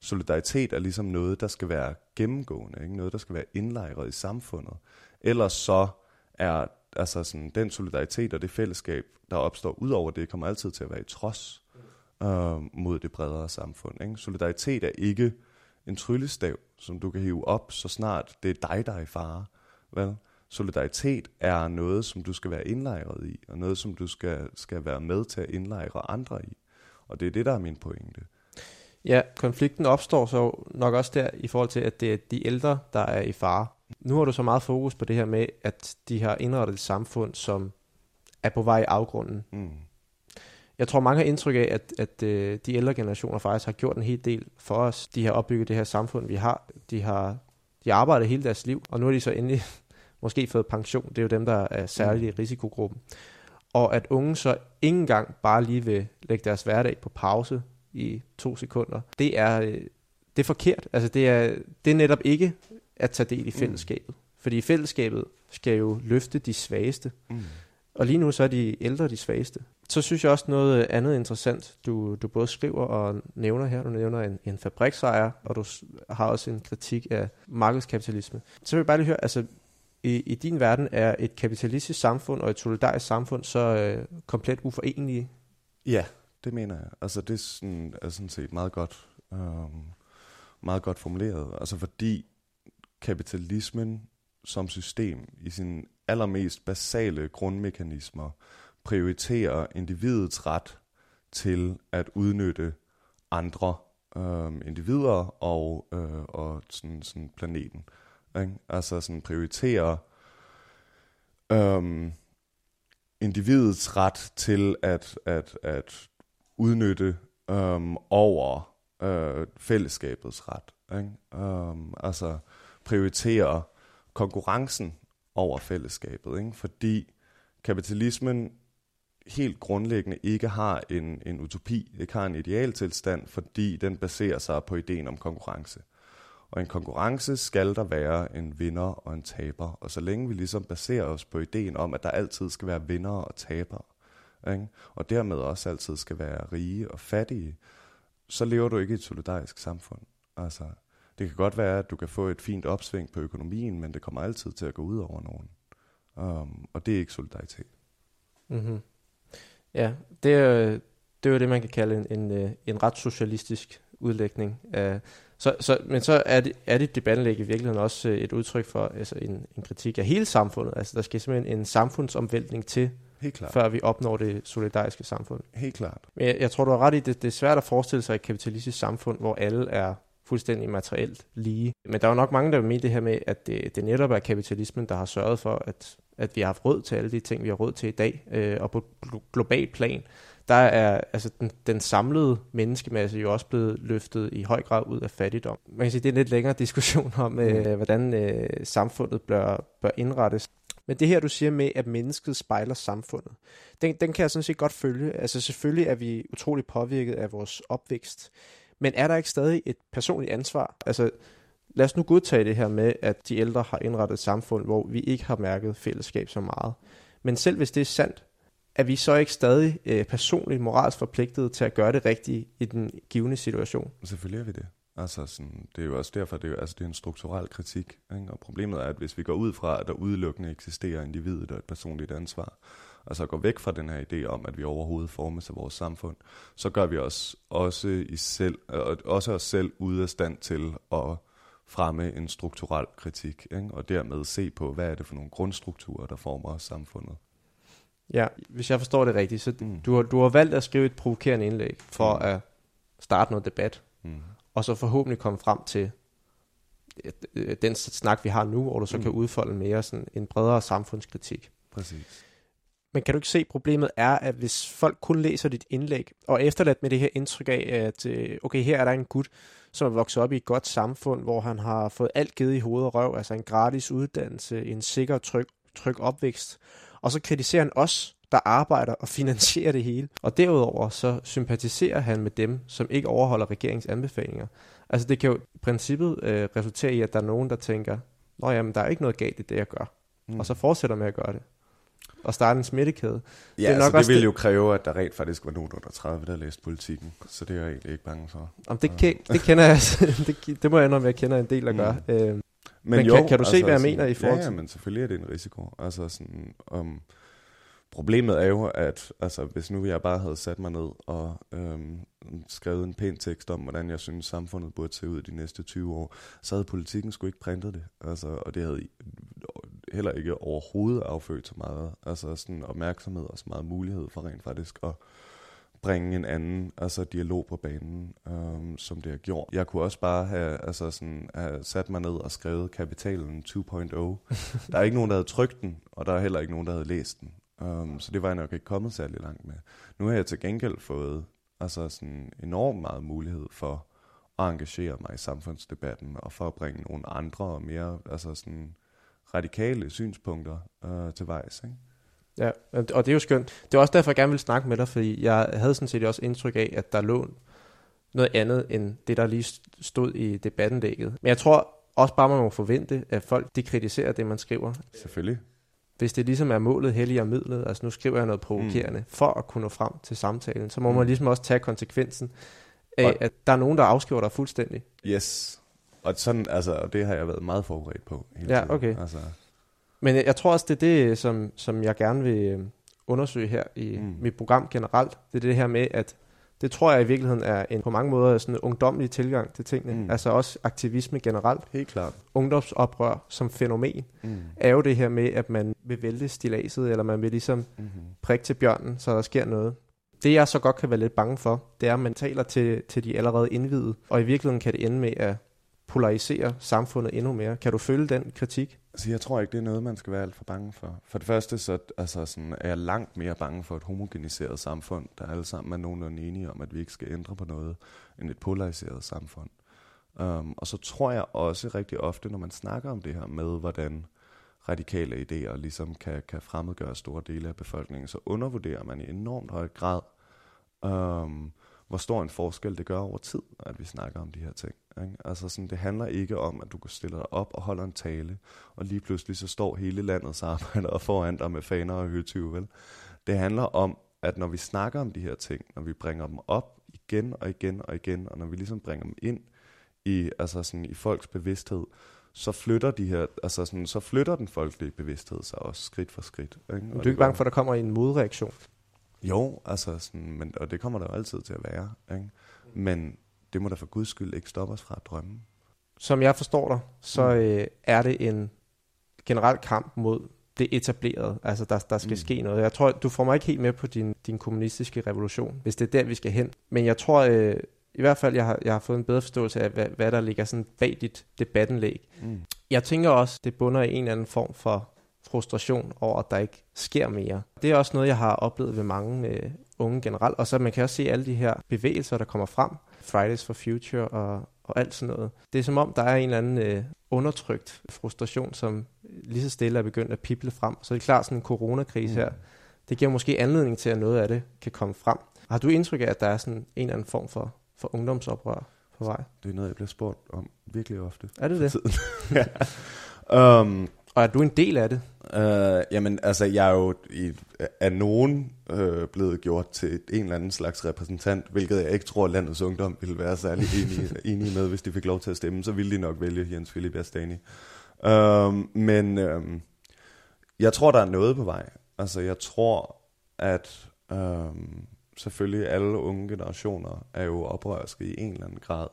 solidaritet er ligesom noget, der skal være gennemgående, ikke? noget, der skal være indlejret i samfundet. Ellers så er altså sådan, den solidaritet og det fællesskab, der opstår ud over det, kommer altid til at være i trods øh, mod det bredere samfund. Ikke? Solidaritet er ikke en tryllestav, som du kan hive op, så snart det er dig, der er i fare. Vel? Solidaritet er noget, som du skal være indlejret i, og noget, som du skal, skal være med til at indlejre andre i. Og det er det, der er min pointe. Ja, konflikten opstår så nok også der i forhold til, at det er de ældre, der er i fare. Nu har du så meget fokus på det her med, at de har indrettet et samfund, som er på vej i afgrunden. Mm. Jeg tror, mange har indtryk af, at, at øh, de ældre generationer faktisk har gjort en hel del for os. De har opbygget det her samfund, vi har. De har, de arbejdet hele deres liv, og nu har de så endelig måske fået pension. Det er jo dem, der er særligt i risikogruppen. Og at unge så ikke engang bare lige vil lægge deres hverdag på pause i to sekunder, det er, øh, det er forkert. Altså det er, det er netop ikke at tage del i fællesskabet. Mm. Fordi fællesskabet skal jo løfte de svageste. Mm. Og lige nu så er de ældre de svageste. Så synes jeg også noget øh, andet interessant, du, du både skriver og nævner her. Du nævner en, en fabriksejer, og du har også en kritik af markedskapitalisme. Så vil jeg bare lige høre, altså i, i din verden er et kapitalistisk samfund og et solidarisk samfund så øh, komplet uforenelige? Ja, det mener jeg. Altså det er sådan, er sådan set meget godt, øh, meget godt formuleret. Altså fordi kapitalismen som system i sin allermest basale grundmekanismer prioriterer individets ret til at udnytte andre øh, individer og, øh, og sådan, sådan planeten. Ikke? Altså sådan prioriterer øh, individets ret til at, at, at udnytte øh, over øh, fællesskabets ret. Ikke? Øh, altså prioriterer konkurrencen over fællesskabet, ikke? fordi kapitalismen helt grundlæggende ikke har en, en utopi, ikke har en idealtilstand, fordi den baserer sig på ideen om konkurrence. Og en konkurrence skal der være en vinder og en taber, og så længe vi ligesom baserer os på ideen om, at der altid skal være vinder og tabere, ikke? og dermed også altid skal være rige og fattige, så lever du ikke i et solidarisk samfund. Altså, det kan godt være, at du kan få et fint opsving på økonomien, men det kommer altid til at gå ud over nogen. Um, og det er ikke solidaritet. Mm-hmm. Ja, det er, det er jo det, man kan kalde en, en, øh, en ret socialistisk udlægning. Af, så, så, men så er det, er det debattenlæg i virkeligheden også øh, et udtryk for altså en, en kritik af hele samfundet. Altså der skal simpelthen en samfundsomvæltning til, Helt klart. før vi opnår det solidariske samfund. Helt klart. Men jeg, jeg tror, du har ret i, det, det er svært at forestille sig et kapitalistisk samfund, hvor alle er fuldstændig materielt lige. Men der er jo nok mange, der vil mene det her med, at det, det netop er kapitalismen, der har sørget for, at, at vi har haft råd til alle de ting, vi har råd til i dag. Øh, og på glo- global plan, der er altså den, den samlede menneskemasse jo også blevet løftet i høj grad ud af fattigdom. Man kan sige, det er en lidt længere diskussion om, øh, hvordan øh, samfundet bør, bør indrettes. Men det her, du siger med, at mennesket spejler samfundet, den, den kan jeg sådan set godt følge. Altså selvfølgelig er vi utrolig påvirket af vores opvækst. Men er der ikke stadig et personligt ansvar? Altså lad os nu godtage det her med, at de ældre har indrettet et samfund, hvor vi ikke har mærket fællesskab så meget. Men selv hvis det er sandt, er vi så ikke stadig øh, personligt moralsk forpligtet til at gøre det rigtige i den givende situation? Selvfølgelig er vi det. Altså sådan, det er jo også derfor, det er, jo, altså, det er en strukturel kritik. Ikke? Og problemet er, at hvis vi går ud fra, at der udelukkende eksisterer individet og et personligt ansvar, og så går væk fra den her idé om, at vi overhovedet formes af vores samfund, så gør vi os også, i selv, øh, også os selv ude af stand til at fremme en strukturel kritik, ikke? og dermed se på, hvad er det for nogle grundstrukturer, der former samfundet. Ja, hvis jeg forstår det rigtigt, så Mm. du, har, du har valgt at skrive et provokerende indlæg for Mm. at starte noget debat, Mm. og så forhåbentlig komme frem til øh, øh, den snak, vi har nu, hvor du så Mm. kan udfolde mere sådan en bredere samfundskritik. Præcis. Men kan du ikke se, at problemet er, at hvis folk kun læser dit indlæg, og efterladt med det her indtryk af, at øh, okay, her er der en gut, som er vokset op i et godt samfund, hvor han har fået alt givet i hoved og røv, altså en gratis uddannelse, en sikker, tryg, tryg opvækst, og så kritiserer han os, der arbejder og finansierer det hele. Og derudover så sympatiserer han med dem, som ikke overholder regeringens anbefalinger. Altså det kan jo i princippet øh, resultere i, at der er nogen, der tænker, Nå jamen, der er ikke noget galt i det, jeg gør. Mm. Og så fortsætter med at gøre det. Og starte en smittekæde. Ja, Det er det, nok altså, det ville det- jo kræve, at der rent faktisk var nogen under 30, der læste politikken. Så det er jeg egentlig ikke bange for. Om det, ke- det kender jeg, altså, det, det må jeg indrømme, at jeg kender en del at gøre. Mm. Øh, Men kan- kan du se, hvad jeg mener i forhold ja, til- Ja, men selvfølgelig er det en risiko. Altså sådan, um, problemet er jo, at altså, hvis nu jeg bare havde sat mig ned og øhm, skrevet en pæn tekst om, hvordan jeg synes, samfundet burde se ud de næste 20 år, så havde politikken sgu ikke printet det. Altså, og det havde heller ikke overhovedet affødt så meget altså sådan opmærksomhed og så meget mulighed for rent faktisk at bringe en anden altså dialog på banen, øhm, som det har gjort. Jeg kunne også bare have, altså sådan, have sat mig ned og skrevet Kapitalen 2.0. der er ikke nogen, der havde trykt den, og der er heller ikke nogen, der havde læst den. Um, så det var jeg nok ikke kommet særlig langt med. Nu har jeg til gengæld fået altså sådan enormt meget mulighed for at engagere mig i samfundsdebatten, og for at bringe nogle andre og mere altså sådan radikale synspunkter øh, til vejs. Ikke? ja, og det er jo skønt. Det er også derfor, jeg gerne vil snakke med dig, fordi jeg havde sådan set også indtryk af, at der lå noget andet end det, der lige stod i debattenlægget. Men jeg tror også bare, man må forvente, at folk de kritiserer det, man skriver. Selvfølgelig. Hvis det ligesom er målet helliger midlet, altså nu skriver jeg noget provokerende, mm. for at kunne nå frem til samtalen, så må mm. man ligesom også tage konsekvensen af, Og- at der er nogen, der afskriver dig fuldstændig. Yes. Og sådan, altså, og det har jeg været meget forberedt på. Hele Ja, tiden. okay. Altså, Men jeg, jeg tror også, det er det, som, som jeg gerne vil øh, undersøge her i Mm. mm. mit program generelt. Det er det her med, at det tror jeg i virkeligheden er en på mange måder sådan en ungdomlig tilgang til tingene. Mm. Mm. Altså også aktivisme generelt. helt klart. Ungdomsoprør som fænomen Mm. er jo det her med, at man vil vælte stilaset, eller man vil ligesom Mm-hmm. prikke til bjørnen, så der sker noget. Det jeg så godt kan være lidt bange for, det er, at man taler til, til de allerede indvidede, og i virkeligheden kan det ende med at polarisere samfundet endnu mere. Kan du følge den kritik? Altså, jeg tror ikke, det er noget, man skal være alt for bange for. For det første, så altså, sådan, er jeg langt mere bange for et homogeniseret samfund, der alle sammen er nogenlunde enige om, at vi ikke skal ændre på noget, end et polariseret samfund. Um, og så tror jeg også rigtig ofte, når man snakker om det her med, hvordan radikale idéer ligesom kan, kan fremmedgøre store dele af befolkningen, så undervurderer man i enormt høj grad, um, hvor stor en forskel det gør over tid, at vi snakker om de her ting. Ikke? Altså sådan, det handler ikke om, at du kan stille dig op og holde en tale, og lige pludselig så står hele landets arbejdere foran dig med faner og høtyve, vel? Det handler om, at når vi snakker om de her ting, når vi bringer dem op igen og igen og igen, og når vi ligesom bringer dem ind i, altså sådan, i folks bevidsthed, så flytter de her, altså sådan, så flytter den folkelige bevidsthed sig også skridt for skridt. Ikke? Du er ikke bange for, at der kommer en modreaktion? Jo, altså sådan, men, og det kommer der jo altid til at være. Ikke? Men det må da for guds skyld ikke stoppe os fra at drømme. Som jeg forstår dig, så Mm. øh, er det en generel kamp mod det etablerede. Altså, der, der skal Mm. ske noget. Jeg tror, du får mig ikke helt med på din, din kommunistiske revolution, hvis det er der, vi skal hen. Men jeg tror, øh, i hvert fald, jeg har, jeg har fået en bedre forståelse af, hvad, hvad der ligger sådan bag dit debattenlæg. Mm. Jeg tænker også, det bunder i en eller anden form for frustration over, at der ikke sker mere. Det er også noget, jeg har oplevet ved mange øh, unge generelt. Og så man kan også se alle de her bevægelser, der kommer frem. Fridays for Future og, og alt sådan noget. Det er som om, der er en eller anden øh, undertrykt frustration, som lige så stille er begyndt at pible frem. Så det er klart, sådan en coronakrise Mm. her, det giver måske anledning til, at noget af det kan komme frem. Har du indtryk af, at der er sådan en eller anden form for, for ungdomsoprør på vej? Det er noget, jeg bliver spurgt om virkelig ofte. Er det det? ja. um, Og er du en del af det? Uh, jamen, altså, jeg er jo i, af nogen øh, blevet gjort til en eller anden slags repræsentant, hvilket jeg ikke tror, at landets ungdom ville være særlig enige, enige med, hvis de fik lov til at stemme. Så ville de nok vælge Jens Philip Astani. Um, men um, jeg tror, der er noget på vej. Altså, jeg tror, at um, selvfølgelig alle unge generationer er jo oprørske i en eller anden grad.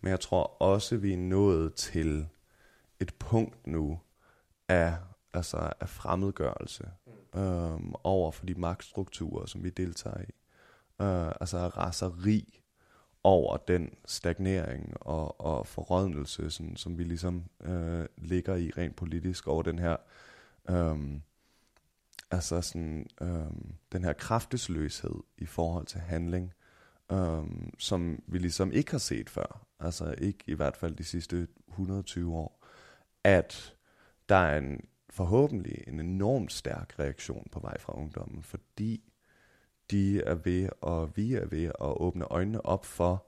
Men jeg tror også, vi er nået til et punkt nu af, altså af fremmedgørelse øhm, over for de magtstrukturer, som vi deltager i. Øh, altså af raseri over den stagnering og, og forrådnelse, sådan, som vi ligesom øh, ligger i rent politisk over den her øhm, altså sådan, øhm, den her kraftesløshed i forhold til handling, øhm, som vi ligesom ikke har set før. Altså ikke i hvert fald de sidste 120 år. At der er en forhåbentlig en enormt stærk reaktion på vej fra ungdommen, fordi de er ved, og vi er ved at åbne øjnene op for,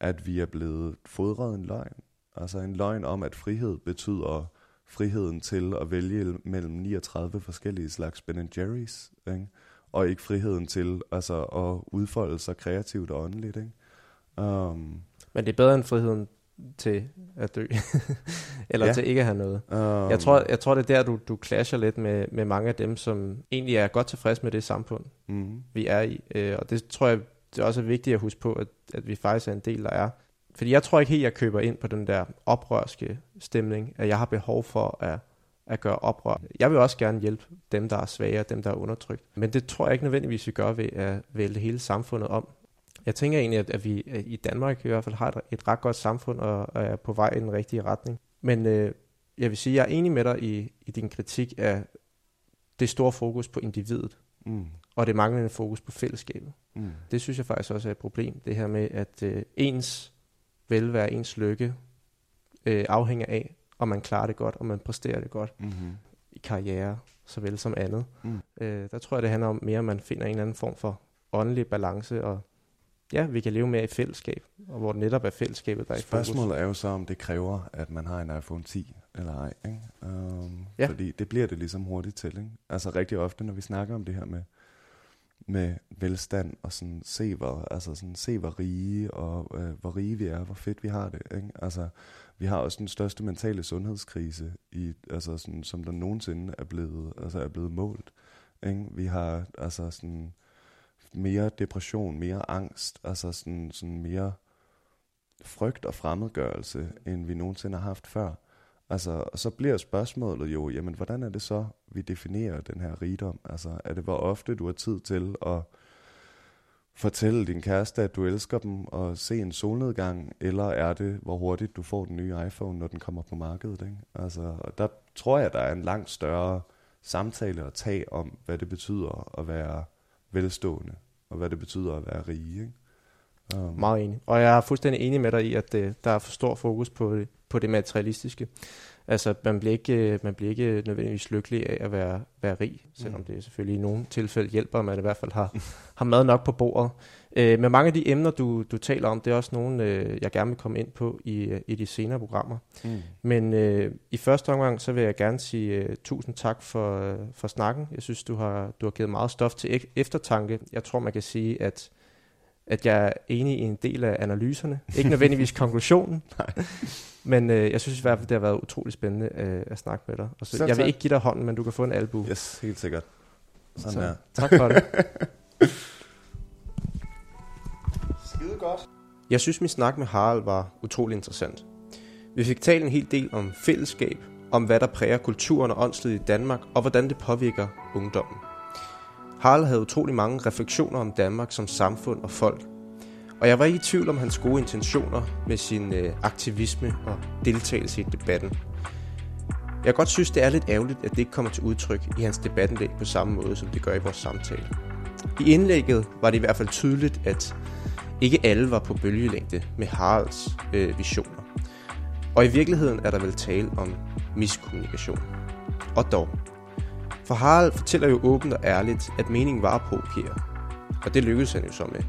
at vi er blevet fodret en løgn. Altså en løgn om, at frihed betyder friheden til at vælge mellem 39 forskellige slags Ben Jerry's, ikke? og ikke friheden til altså, at udfolde sig kreativt og åndeligt. Ikke? Um, Men det er bedre end friheden til at dø, eller Ja. til ikke at have noget. um, Jeg tror, jeg tror, det er der, du, du clasher lidt med, med mange af dem, som egentlig er godt tilfreds med det samfund, mm, vi er i. Øh, og det tror jeg, det er også vigtigt at huske på, at, at vi faktisk er en del, der er. Fordi jeg tror ikke helt, jeg køber ind på den der oprørske stemning, at jeg har behov for at, at gøre oprør. Jeg vil også gerne hjælpe dem, der er svage, dem, der er undertrykt. Men det tror jeg ikke nødvendigvis, vi gør ved at vælge hele samfundet om. Jeg tænker egentlig, at, at vi i Danmark i hvert fald har et, et ret godt samfund og, og er på vej i den rigtige retning. Men øh, jeg vil sige, at jeg er enig med dig i, i din kritik af det store fokus på individet, mm, og det manglende fokus på fællesskabet. mm, Det synes jeg faktisk også er et problem, det her med, at øh, ens velvære, ens lykke øh, afhænger af, om man klarer det godt, og man præsterer det godt mm-hmm. i karriere, såvel som andet. Mm. Øh, der tror jeg, det handler om mere, at man finder en eller anden form for åndelig balance, og ja, vi kan leve mere i fællesskab, og hvor det netop er fællesskabet, der er i fokus. Spørgsmålet er jo så, om det kræver, at man har en iPhone 10 eller ej. Ikke? Um, Ja. Fordi det bliver det ligesom hurtigt til. Ikke? Altså rigtig ofte, når vi snakker om det her med, med velstand og sådan, se hvor, altså sådan, se hvor rige og øh, hvor rige vi er, hvor fedt vi har det. Ikke? Altså, vi har også den største mentale sundhedskrise, i, altså sådan, som der nogensinde er blevet, altså er blevet målt. Ikke? Vi har altså sådan mere depression, mere angst, altså sådan, sådan mere frygt og fremmedgørelse, end vi nogensinde har haft før. Altså, og så bliver spørgsmålet jo, jamen, hvordan er det så, vi definerer den her rigdom? Altså, er det, hvor ofte du har tid til at fortælle din kæreste, at du elsker dem, og se en solnedgang, eller er det, hvor hurtigt du får den nye iPhone, når den kommer på markedet? Ikke? Altså, og der tror jeg, der er en langt større samtale at tage om, hvad det betyder at være velstående, og hvad det betyder at være rige. Ikke? Um, Meget enig. Og jeg er fuldstændig enig med dig i, at øh, der er for stor fokus på det, på det materialistiske. Altså, man bliver, ikke, øh, man bliver ikke nødvendigvis lykkelig af at være, være rig, selvom Mm. det selvfølgelig i nogle tilfælde hjælper, at man i hvert fald har, har mad nok på bordet. Øh, men mange af de emner, du, du taler om, det er også nogle, øh, jeg gerne vil komme ind på i, øh, i de senere programmer. mm. Men øh, i første omgang, så vil jeg gerne sige øh, tusind tak for, øh, for snakken. Jeg synes, du har, du har givet meget stof til eftertanke. Jeg tror, man kan sige, at, at jeg er enig i en del af analyserne. Ikke nødvendigvis konklusionen. Men øh, jeg synes i hvert fald, det har været utrolig spændende øh, at snakke med dig. Og så, jeg vil ikke give dig hånden, men du kan få en albu. Yes, helt sikkert. Sådan Så, der. tak for det. Skide godt. Jeg synes, min snak med Harald var utrolig interessant. Vi fik talt en hel del om fællesskab, om hvad der præger kulturen og åndslivet i Danmark, og hvordan det påvirker ungdommen. Harald havde utrolig mange refleksioner om Danmark som samfund og folk, og jeg var ikke i tvivl om hans gode intentioner med sin øh, aktivisme og deltagelse i debatten. Jeg godt synes, det er lidt ærgerligt, at det ikke kommer til udtryk i hans debatindlæg på samme måde, som det gør i vores samtale. I indlægget var det i hvert fald tydeligt, at ikke alle var på bølgelængde med Haralds øh, visioner. Og i virkeligheden er der vel tale om miskommunikation. Og dog. For Harald fortæller jo åbent og ærligt, at meningen var at provokere. Og det lykkedes han jo så med.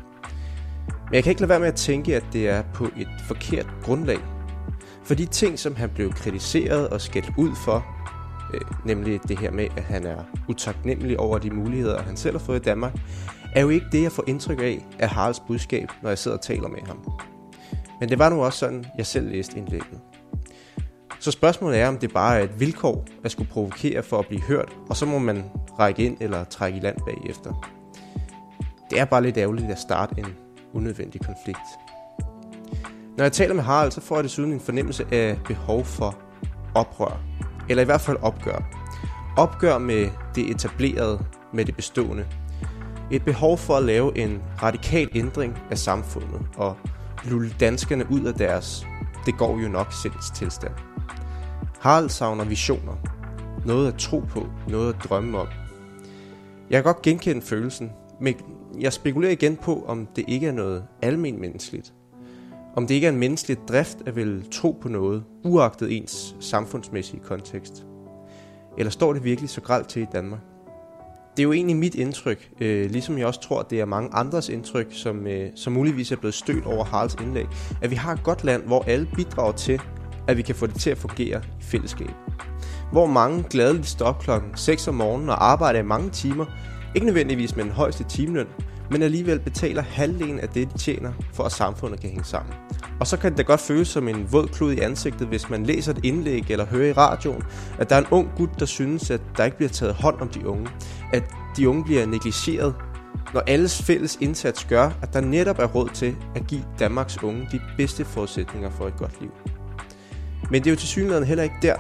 Men jeg kan ikke lade være med at tænke, at det er på et forkert grundlag. For de ting, som han blev kritiseret og skældt ud for, øh, nemlig det her med, at han er utaknemmelig over de muligheder, han selv har fået i Danmark, er jo ikke det, jeg får indtryk af af Haralds budskab, når jeg sidder og taler med ham. Men det var nu også sådan, jeg selv læste indlægget. Så spørgsmålet er, om det bare er et vilkår at skulle provokere for at blive hørt, og så må man række ind eller trække i land bagefter. Det er bare lidt ærgerligt at starte en unødvendig konflikt. Når jeg taler med Harald, så får jeg desuden en fornemmelse af behov for oprør. Eller i hvert fald opgør. Opgør med det etablerede, med det bestående. Et behov for at lave en radikal ændring af samfundet og lulle danskerne ud af deres det går jo nok sinds tilstand. Harald savner visioner. Noget at tro på, noget at drømme om. Jeg kan godt genkende følelsen, men jeg spekulerer igen på, om det ikke er noget almen menneskeligt. Om det ikke er en menneskelig drift at vil tro på noget, uagtet ens samfundsmæssige kontekst. Eller står det virkelig så gralt til i Danmark? Det er jo egentlig mit indtryk, øh, ligesom jeg også tror, at det er mange andres indtryk, som, øh, som muligvis er blevet stødt over Haralds indlæg, at vi har et godt land, hvor alle bidrager til, at vi kan få det til at fungere i fællesskab. Hvor mange gladeligt står op klokken 6 om morgenen og arbejder i mange timer, ikke nødvendigvis med den højeste timeløn, men alligevel betaler halvdelen af det, de tjener, for at samfundet kan hænge sammen. Og så kan det da godt føles som en våd klud i ansigtet, hvis man læser et indlæg eller hører i radioen, at der er en ung gut, der synes, at der ikke bliver taget hånd om de unge. At de unge bliver negligeret, når alles fælles indsats gør, at der netop er råd til at give Danmarks unge de bedste forudsætninger for et godt liv. Men det er jo til synligheden heller ikke der,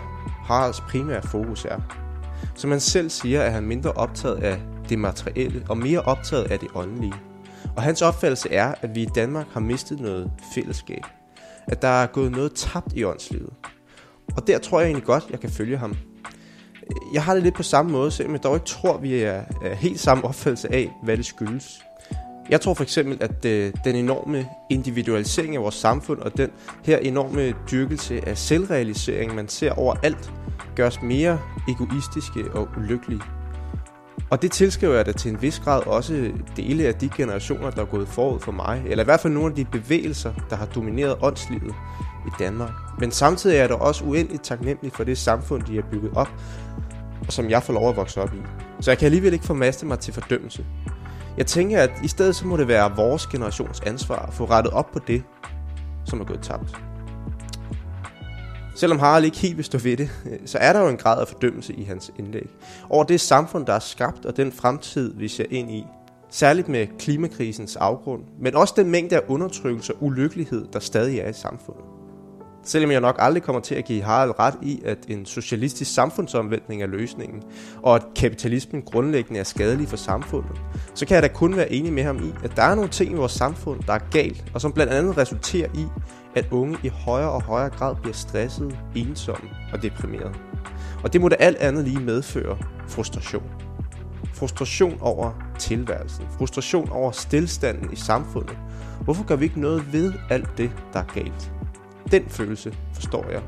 Haralds primære fokus er. Som han selv siger, er han mindre optaget af det materielle og mere optaget af det åndelige. Og hans opfattelse er, at vi i Danmark har mistet noget fællesskab. At der er gået noget tabt i åndslivet. Og der tror jeg egentlig godt, jeg kan følge ham. Jeg har det lidt på samme måde, selvom jeg dog ikke tror, vi er, helt samme opfattelse af, hvad det skyldes. Jeg tror for eksempel, at øh, den enorme individualisering af vores samfund og den her enorme dyrkelse af selvrealisering, man ser overalt, gør os mere egoistiske og ulykkelige. Og det tilskriver jeg da til en vis grad også dele af de generationer, der er gået forud for mig, eller i hvert fald nogle af de bevægelser, der har domineret åndslivet i Danmark. Men samtidig er jeg da også uendeligt taknemmelig for det samfund, de har bygget op, og som jeg får lov at vokse op i. Så jeg kan alligevel ikke formaste mig til fordømmelse. Jeg tænker, at i stedet så må det være vores generations ansvar at få rettet op på det, som er gået tabt. Selvom Harald ikke helt vil stå ved det, øh, så er der jo en grad af fordømmelse i hans indlæg. Over det samfund, der er skabt, og den fremtid, vi ser ind i. Særligt med klimakrisens afgrund, men også den mængde af undertrykkelse og ulykkelighed, der stadig er i samfundet. Selvom jeg nok aldrig kommer til at give Harald ret i, at en socialistisk samfundsomvæltning er løsningen, og at kapitalismen grundlæggende er skadelig for samfundet, så kan jeg da kun være enig med ham i, at der er nogle ting i vores samfund, der er galt, og som blandt andet resulterer i, at unge i højere og højere grad bliver stressede, ensomme og deprimerede. Og det må da alt andet lige medføre frustration. Frustration over tilværelsen. Frustration over stillstanden i samfundet. Hvorfor gør vi ikke noget ved alt det, der er galt? Den følelse forstår jeg.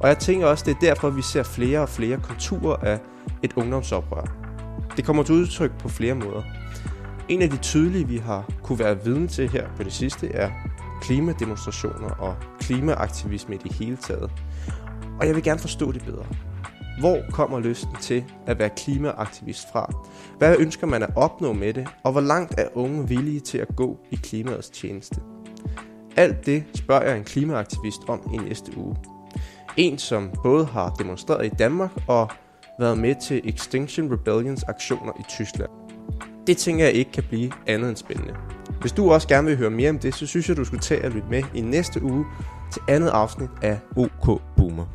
Og jeg tænker også, det er derfor, vi ser flere og flere konturer af et ungdomsoprør. Det kommer til udtryk på flere måder. En af de tydelige, vi har kunne være vidne til her på det sidste, er klimademonstrationer og klimaaktivisme i det hele taget. Og jeg vil gerne forstå det bedre. Hvor kommer lysten til at være klimaaktivist fra? Hvad ønsker man at opnå med det? Og hvor langt er unge villige til at gå i klimaets tjeneste? Alt det spørger jeg en klimaaktivist om i næste uge. En, som både har demonstreret i Danmark og været med til Extinction Rebellions aktioner i Tyskland. Det tænker jeg ikke kan blive andet end spændende. Hvis du også gerne vil høre mere om det, så synes jeg, du skulle tage og lytte med i næste uge til andet afsnit af OK Boomer.